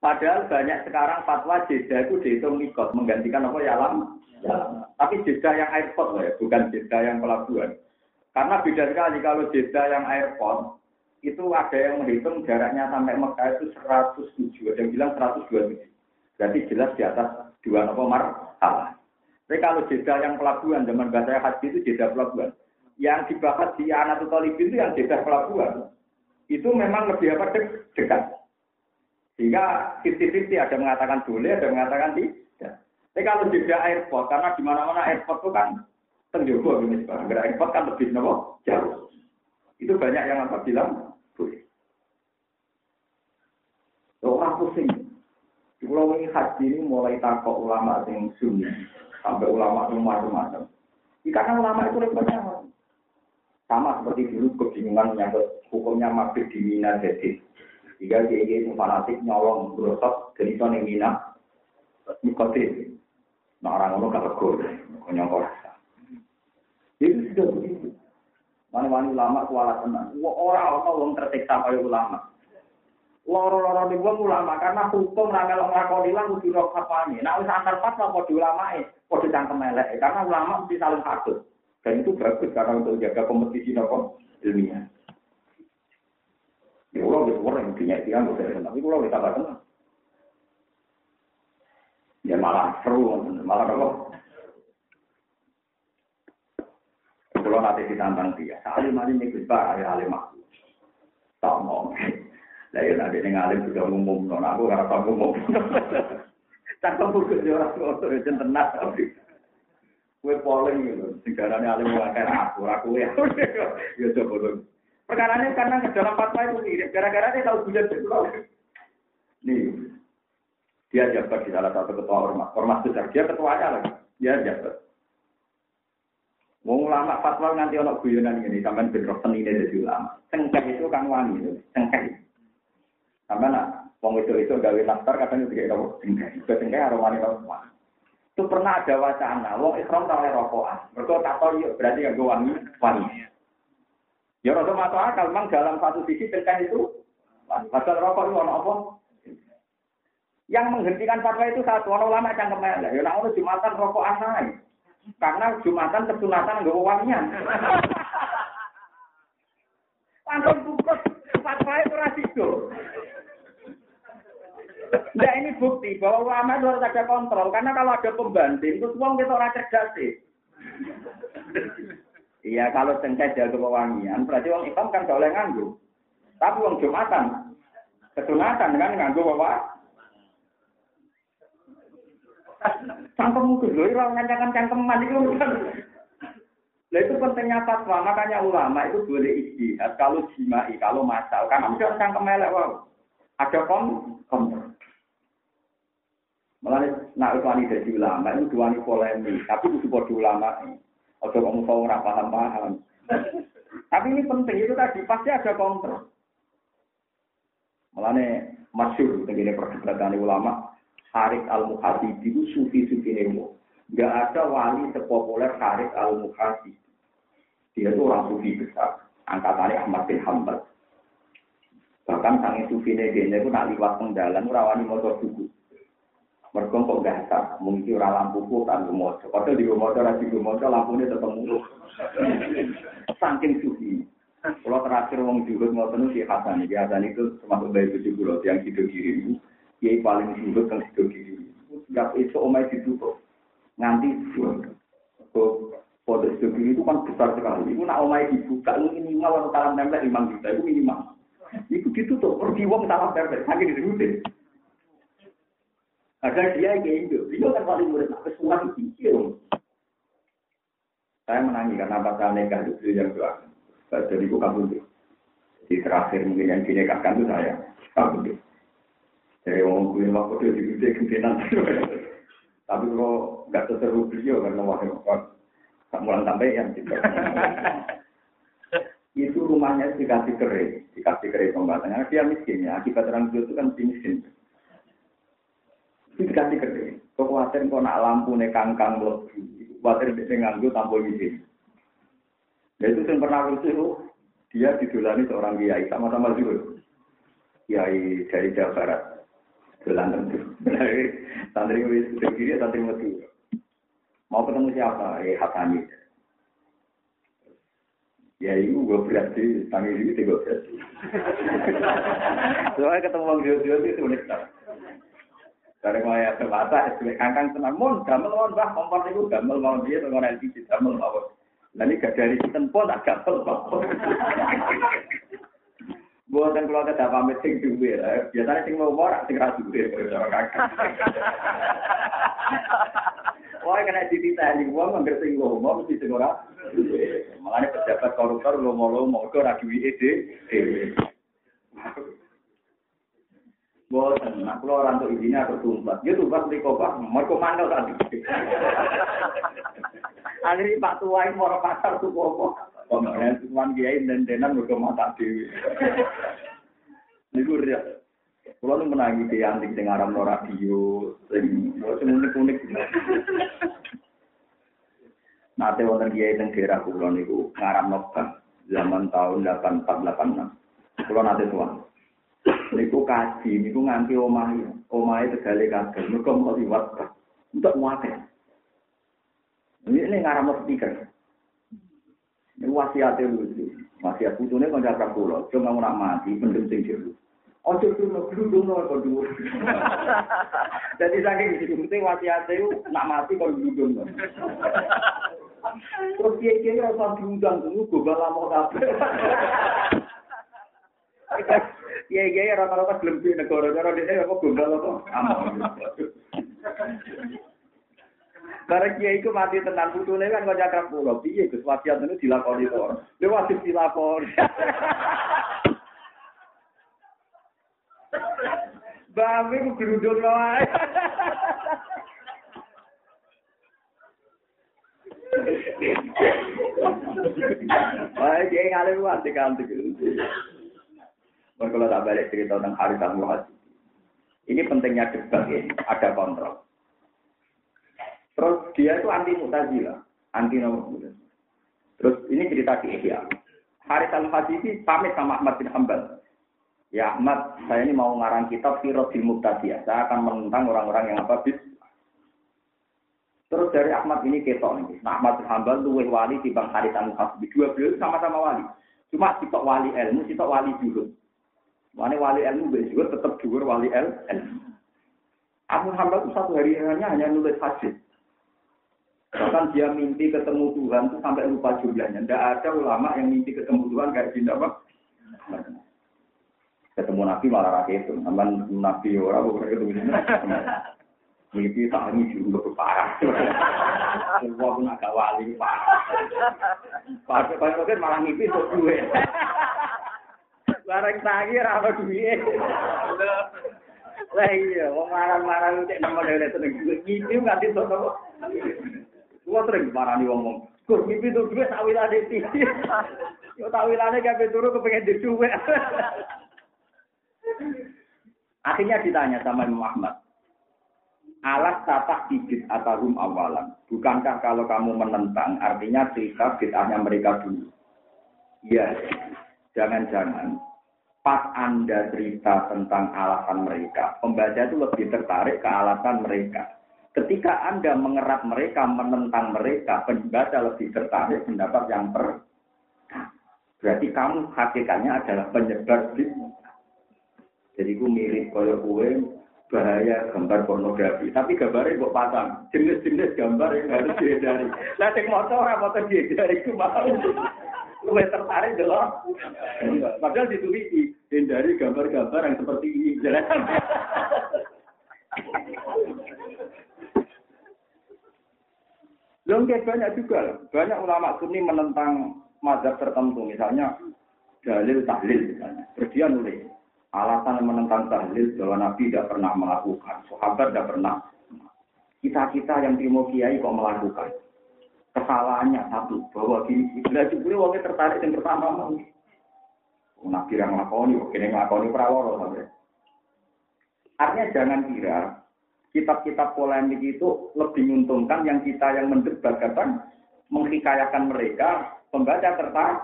Padahal banyak sekarang fatwa jeda itu dihitung mikot, menggantikan apa ya lam. Ya. Tapi jeda yang airport loh ya, bukan jeda yang pelabuhan. Karena beda sekali kalau jeda yang airport, itu ada yang menghitung jaraknya sampai Mekah itu 107, ada yang bilang 127. Berarti jelas di atas dua nopo marhalah. Tapi kalau jeda yang pelabuhan, zaman bahasa haji itu jeda pelabuhan. Yang dibahas di Anatul itu yang jeda pelabuhan. Itu memang lebih apa dekat. Sehingga 50-50 ada mengatakan boleh, ada mengatakan tidak. Tapi kalau jeda airport, karena di mana-mana airport itu kan tenjogo ini sekarang. Airport kan lebih nopo jauh. Itu banyak yang apa bilang boleh. Orang pusing. Pulau ini haji ini mulai takut ulama yang sunni sampai ulama yang macam-macam. Karena ulama itu repotnya sama seperti dulu kebingungan menyangkut hukumnya mabit di Mina jadi jika dia ini fanatik nyolong berosot dari sana yang mina, nikotin. Nah orang orang gak tegur, nyolong rasa. Itu sudah begitu. Mana-mana ulama kualat tenang. Orang-orang orang tersiksa oleh ulama. Loro-loro di gua ulama karena hukum ramelok nglakoni lan kudu ro kapane. Nah wis antar fatwa padha ulamae, padha cangkem elek karena ulama mesti saling patut. Dan itu bagus karena untuk jaga kompetisi nopo ilmiah. Ya Allah wis orang dunia iki kan tapi kula wis tambah tenang. Ya malah seru, malah apa? Kalau nanti ditantang dia, salim alim bisa ya alim aku. Tak mau. Lah ya nanti ning alim sudah umum, non aku karena tak umum. Tak kamu kerja orang tua itu tenang tapi. Kue polling gitu, segarane alim wakai aku, aku ya. Ya coba Perkara ini karena dalam fatwa itu mirip. Gara-gara dia tahu bulan pulau. Nih, dia jabat di salah satu ketua ormas. Ormas besar. Dia ketuanya lagi. Dia jabat. Mau ulama fatwa nanti ono guyonan ini sampai bentrok seni dari ulama. Cengkeh itu kan wangi, cengkeh. Sama nak, wong itu itu gawe nastar kadang juga kamu. Juga cengkeh aromanya wangi. Itu pernah ada wacana, wong ikhram tahu rokokan. Mereka tak tahu berarti yang gue wangi, wangi. Ya rasa masuk akal, memang dalam satu sisi cengkeh itu, pasal rokok itu ono apa? Yang menghentikan fatwa itu satu, orang ulama yang ke mana? Ya nak orang jumatan rokok anai. Karena jumatan kesunatan nggak wangian. Langsung bungkus fatwa itu rasiko. Nah ini bukti bahwa ulama itu harus ada kontrol. Karena kalau ada pembanding, terus uang kita orang cerdas sih. Iya, kalau cengkeh jaga pewangian, berarti orang Islam kan gak oleh nganggu. Tapi orang Jumatan, kesunatan kan nganggu bawa. Cangkem mungkin loh, orang ngancakan cangkeman itu. Nah itu pentingnya fatwa, makanya ulama itu boleh istihad kalau jimai, kalau masal. Karena orang cangkem melek, wow. Ada kon, kon. Malah nak itu dari ulama, itu dua polemik, tapi itu sebuah ulama. Ojo kamu tahu ora paham-paham. Tapi ini penting itu tadi pasti ada kontrol. Malane masyur begini perdebatan ulama Haris al Muhasibi itu sufi-sufi nemo. Gak ada wali sepopuler Haris al Muhasibi. Dia itu orang sufi besar. Angkatannya Ahmad bin Hanbal. Bahkan sang sufi ini dia itu nak liwat pengdalan rawani motor buku. Mereka kok gasak, mungkin orang lampu kok kan. Padahal di gumoco, lagi gumoco, lampunya tetap mulu. Saking suhi. Kalau terakhir wong juhud mau penuh si Hasan, si Hasan itu termasuk bayi tujuh pulau yang hidup kiri ini. Dia paling juhud yang hidup kiri. Gak itu omai ditutup. Nganti kok pada hidup kiri itu kan besar sekali. Itu nak omai dibuka, itu minimal kalau talam template lima juta, itu minimal. Itu ditutup, pergi wong salah template, saking disebutin. Ada dia yang Indo, dia kan paling murid nak kesuwan kecil. Saya menangis karena pas saya nikah itu yang dua. Jadi aku kabur Di terakhir mungkin yang dinikahkan itu saya kabur Dari orang gue waktu itu di gede gentenan. Tapi kalau nggak seseru beliau karena wakil tak mulang sampai yang itu rumahnya dikasih kering, dikasih kering pembatasnya. Dia miskin ya, akibat orang itu kan miskin. Itu dikasih. Kok khawatir kok nak lampu nih kangkang lebih, khawatir bisa nganggu tanpa izin. Ya itu yang pernah itu, dia didulani seorang kiai sama-sama juga. Kiai dari Jawa Barat. Dolan tentu. Santri wis kiri, santri metu. Mau ketemu siapa? Eh Hasani. Ya itu gue berarti, tangi ini gue berarti. Soalnya ketemu orang Jojo itu unik. Dari mulai mata, sebagai kangkang tenang, mon, gamel mon, bah, kompor itu gamel mau dia, dengan LPG, gamel mau. Nanti gak dari sinten pun tak gamel mau. Buatan kalau ada pamit sing duwe, biasanya sing mau morak, sing ra duwe, Wah, kena dititani wong anggere sing lomo mesti sing ora. Mulane pejabat koruptor lomo-lomo kok ora duwe ide. Boten, nak kula ora entuk izine aku tumpat. Ya tumpat mriko Pak, mergo mandel tadi. Akhirnya Pak Tua ini mau pasar tuh apa? Pemain cuman kiai dan denan mergo mata dewi. Niku riya. Kulo nu menangi di antik sing aran radio, sing unik-unik. Nate wonten kiai teng daerah kulo niku ngaram nobang zaman tahun 8486. Kulo nate tuan. Niku kaji niku nganti omahe, omahe tegale kabeh. Mergo mau liwat untuk muate. Ini ini ngaram speaker. Ini wasiatnya lucu. Wasiat putune kanca kulo, cuma nak mati pendem sing jero. Ojo dulu gludung kok dhuwur. Jadi saking disebute wasiat itu nak mati kalau gludung. Terus kiai kiai rasa diundang dulu gue lama kabeh. Kiai kiai rata-rata gelem di negara cara dia apa gombal apa. Bareng kiai iku mati tenan putune kan kok cakap pulau. Piye Gus wasiat itu dilakoni to. Dia wajib dilakoni. Babe ku geruduk wae. Wah, dia ngalir wae kantik. Kalau tak balik cerita tentang hari tamu. Ini pentingnya debat ini, ada kontrol. Terus dia itu anti mutazila, anti nomor Terus ini cerita di Ihya. Haris al-Haji ini pamit sama Ahmad bin Hanbal. Ya Ahmad, saya ini mau ngarang kitab Firodil Muqtadiyah. Saya akan menentang orang-orang yang apa bis. Terus dari Ahmad ini ketok nih. Nah, Ahmad bin Hanbal luweh wali di Bang Haris al-Haji. Dua beliau sama-sama wali. Cuma sitok wali ilmu, sitok wali dulu. Mana wali ilmu juga tetap juga wali ilmu. Ahmad Hanbal itu satu hari hanya hanya nulis hadis. Bahkan dia mimpi ketemu Tuhan itu sampai lupa jumlahnya. Tidak ada ulama yang mimpi ketemu Tuhan kayak gini apa? Ketemu Nabi malah rakyat itu. Namun Nabi orang bukan ketemu. Mimpi tak ini juga parah. Semua pun agak wali parah. Pakai malah mimpi duit. Barang tangi apa duit. Lah iya, wong marah-marah cek nomor dari seneng. Mimpi nggak disono. Gua sering marani wong wong. Gur mimpi tuh duwe tak wilane titi. Yo tak wilane kabeh turu kepengen di duwe. Akhirnya ditanya sama Imam Ahmad. Alas tatah bidit atarum awalan. Bukankah kalau kamu menentang artinya cerita bid'ahnya mereka dulu? Iya. Jangan-jangan pas Anda cerita tentang alasan mereka, pembaca itu lebih tertarik ke alasan mereka Ketika Anda mengerat mereka, menentang mereka, pembaca lebih tertarik pendapat yang per. Berarti kamu hakikatnya adalah penyebar di. Jadi ku mirip kaya kue bahaya gambar pornografi. Tapi gambarnya kok pasang. Jenis-jenis gambar yang harus dihindari. Lah motor apa foto dihindari ku mau. Kue tertarik dulu. Padahal ditulis hindari gambar-gambar yang seperti ini. Yang kayak banyak juga, banyak ulama sunni menentang mazhab tertentu, misalnya dalil tahlil misalnya. Terus dia nulis, Alasan menentang tahlil bahwa Nabi tidak pernah melakukan, sahabat tidak pernah. Kita-kita yang terima kiai kok melakukan. Kesalahannya satu, bahwa gini, bila jubli wongnya tertarik yang pertama mau. Nabi yang ngelakoni, kini ngelakoni praworo sampai. Artinya jangan kira kitab-kitab polemik itu lebih menguntungkan yang kita yang mendebat katakan menghikayakan mereka pembaca tertarik.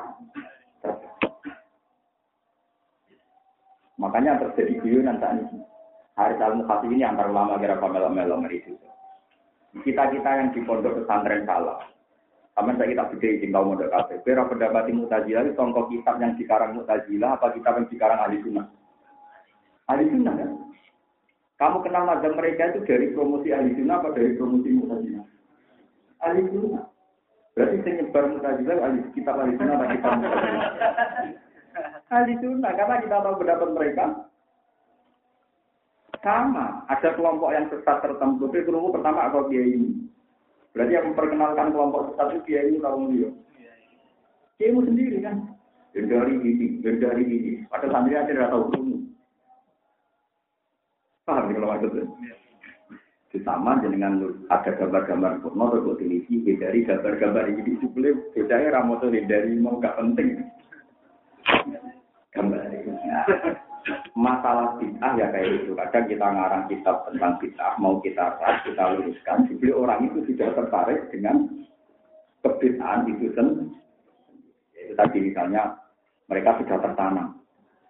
Makanya terjadi guyonan saat ini. Hari al mukhasi ini antar ulama kira pamela melo itu. Kita kita yang di pondok pesantren salah. Sama saya kita beda izin kau modal kafe. Kira pendapat mutajilah itu tongkol kitab yang dikarang mutajilah apa kitab yang dikarang ahli sunnah? Ahli sunnah kan? Kamu kenal mazhab mereka itu dari promosi ahli sunnah apa dari promosi mutajilah? Ahli sunnah. Berarti saya nyebar mutajilah ahli kitab ahli sunnah atau kitab ahli sunnah karena kita tahu pendapat mereka sama ada kelompok yang sesat tertentu tapi kelompok pertama atau dia ini berarti yang memperkenalkan kelompok sesat itu dia ini kaum dia dia sendiri kan? Dari ini dari ini pada santri aja tidak tahu ilmu paham kalau maksudnya? Sama dengan ada gambar-gambar porno atau televisi dari gambar-gambar ini itu boleh bedanya ramoto dari mau gak penting. Kembali. Masalah bid'ah ya kayak itu. Kadang kita ngarang kitab tentang bid'ah, mau kita ras, kita luruskan. Jadi orang itu sudah tertarik dengan kebid'ahan itu sendiri. Itu tadi misalnya mereka sudah tertanam.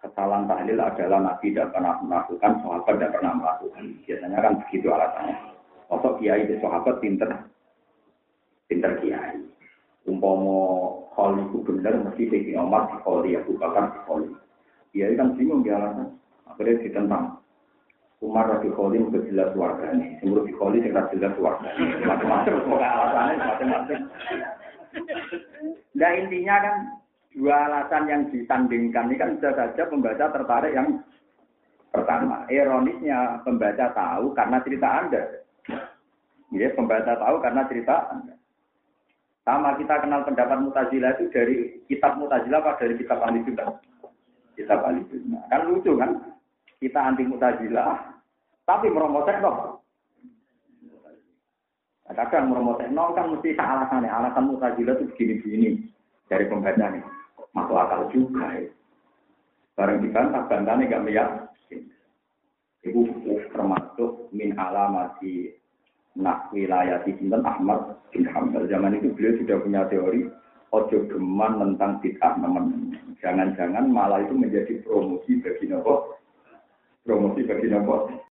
Kesalahan tahlil adalah Nabi tidak pernah melakukan, sahabat tidak pernah melakukan. Biasanya kan begitu alasannya. Masuk kiai di sahabat pinter, pinter kiai. Umpomo Kholi itu benar mesti Sayyidina Umar di Kholi, Abu Bakar di Kholi. Dia kan bingung dia alasan. Akhirnya ditentang. Umar di Kholi udah jelas warganya. Semua di Kholi tidak jelas warganya. Macam-macam, semoga alasannya macam-macam. Nah intinya kan dua alasan yang disandingkan ini kan bisa saja pembaca tertarik yang pertama. Ironisnya pembaca tahu karena cerita Anda. Ya, pembaca tahu karena cerita Anda. Sama kita kenal pendapat Mutazilah itu dari kitab Mutazilah apa dari kitab Ahli? Kitab Ahli. Kan lucu kan? Kita anti Mutazilah, tapi meromotek dong. Nah, kadang meromotek nol kan mesti alasannya. Alasan Mutazilah itu begini-begini dari pembaca nih. Masuk akal juga ya. Barang dibantah, bantahnya gak meyakin. Ibu termasuk min alamati nak wilayah di Sinten Ahmad bin Hambal. Zaman itu beliau sudah punya teori ojo geman tentang bid'ah teman. Jangan-jangan malah itu menjadi promosi bagi nopo. Promosi bagi nopo.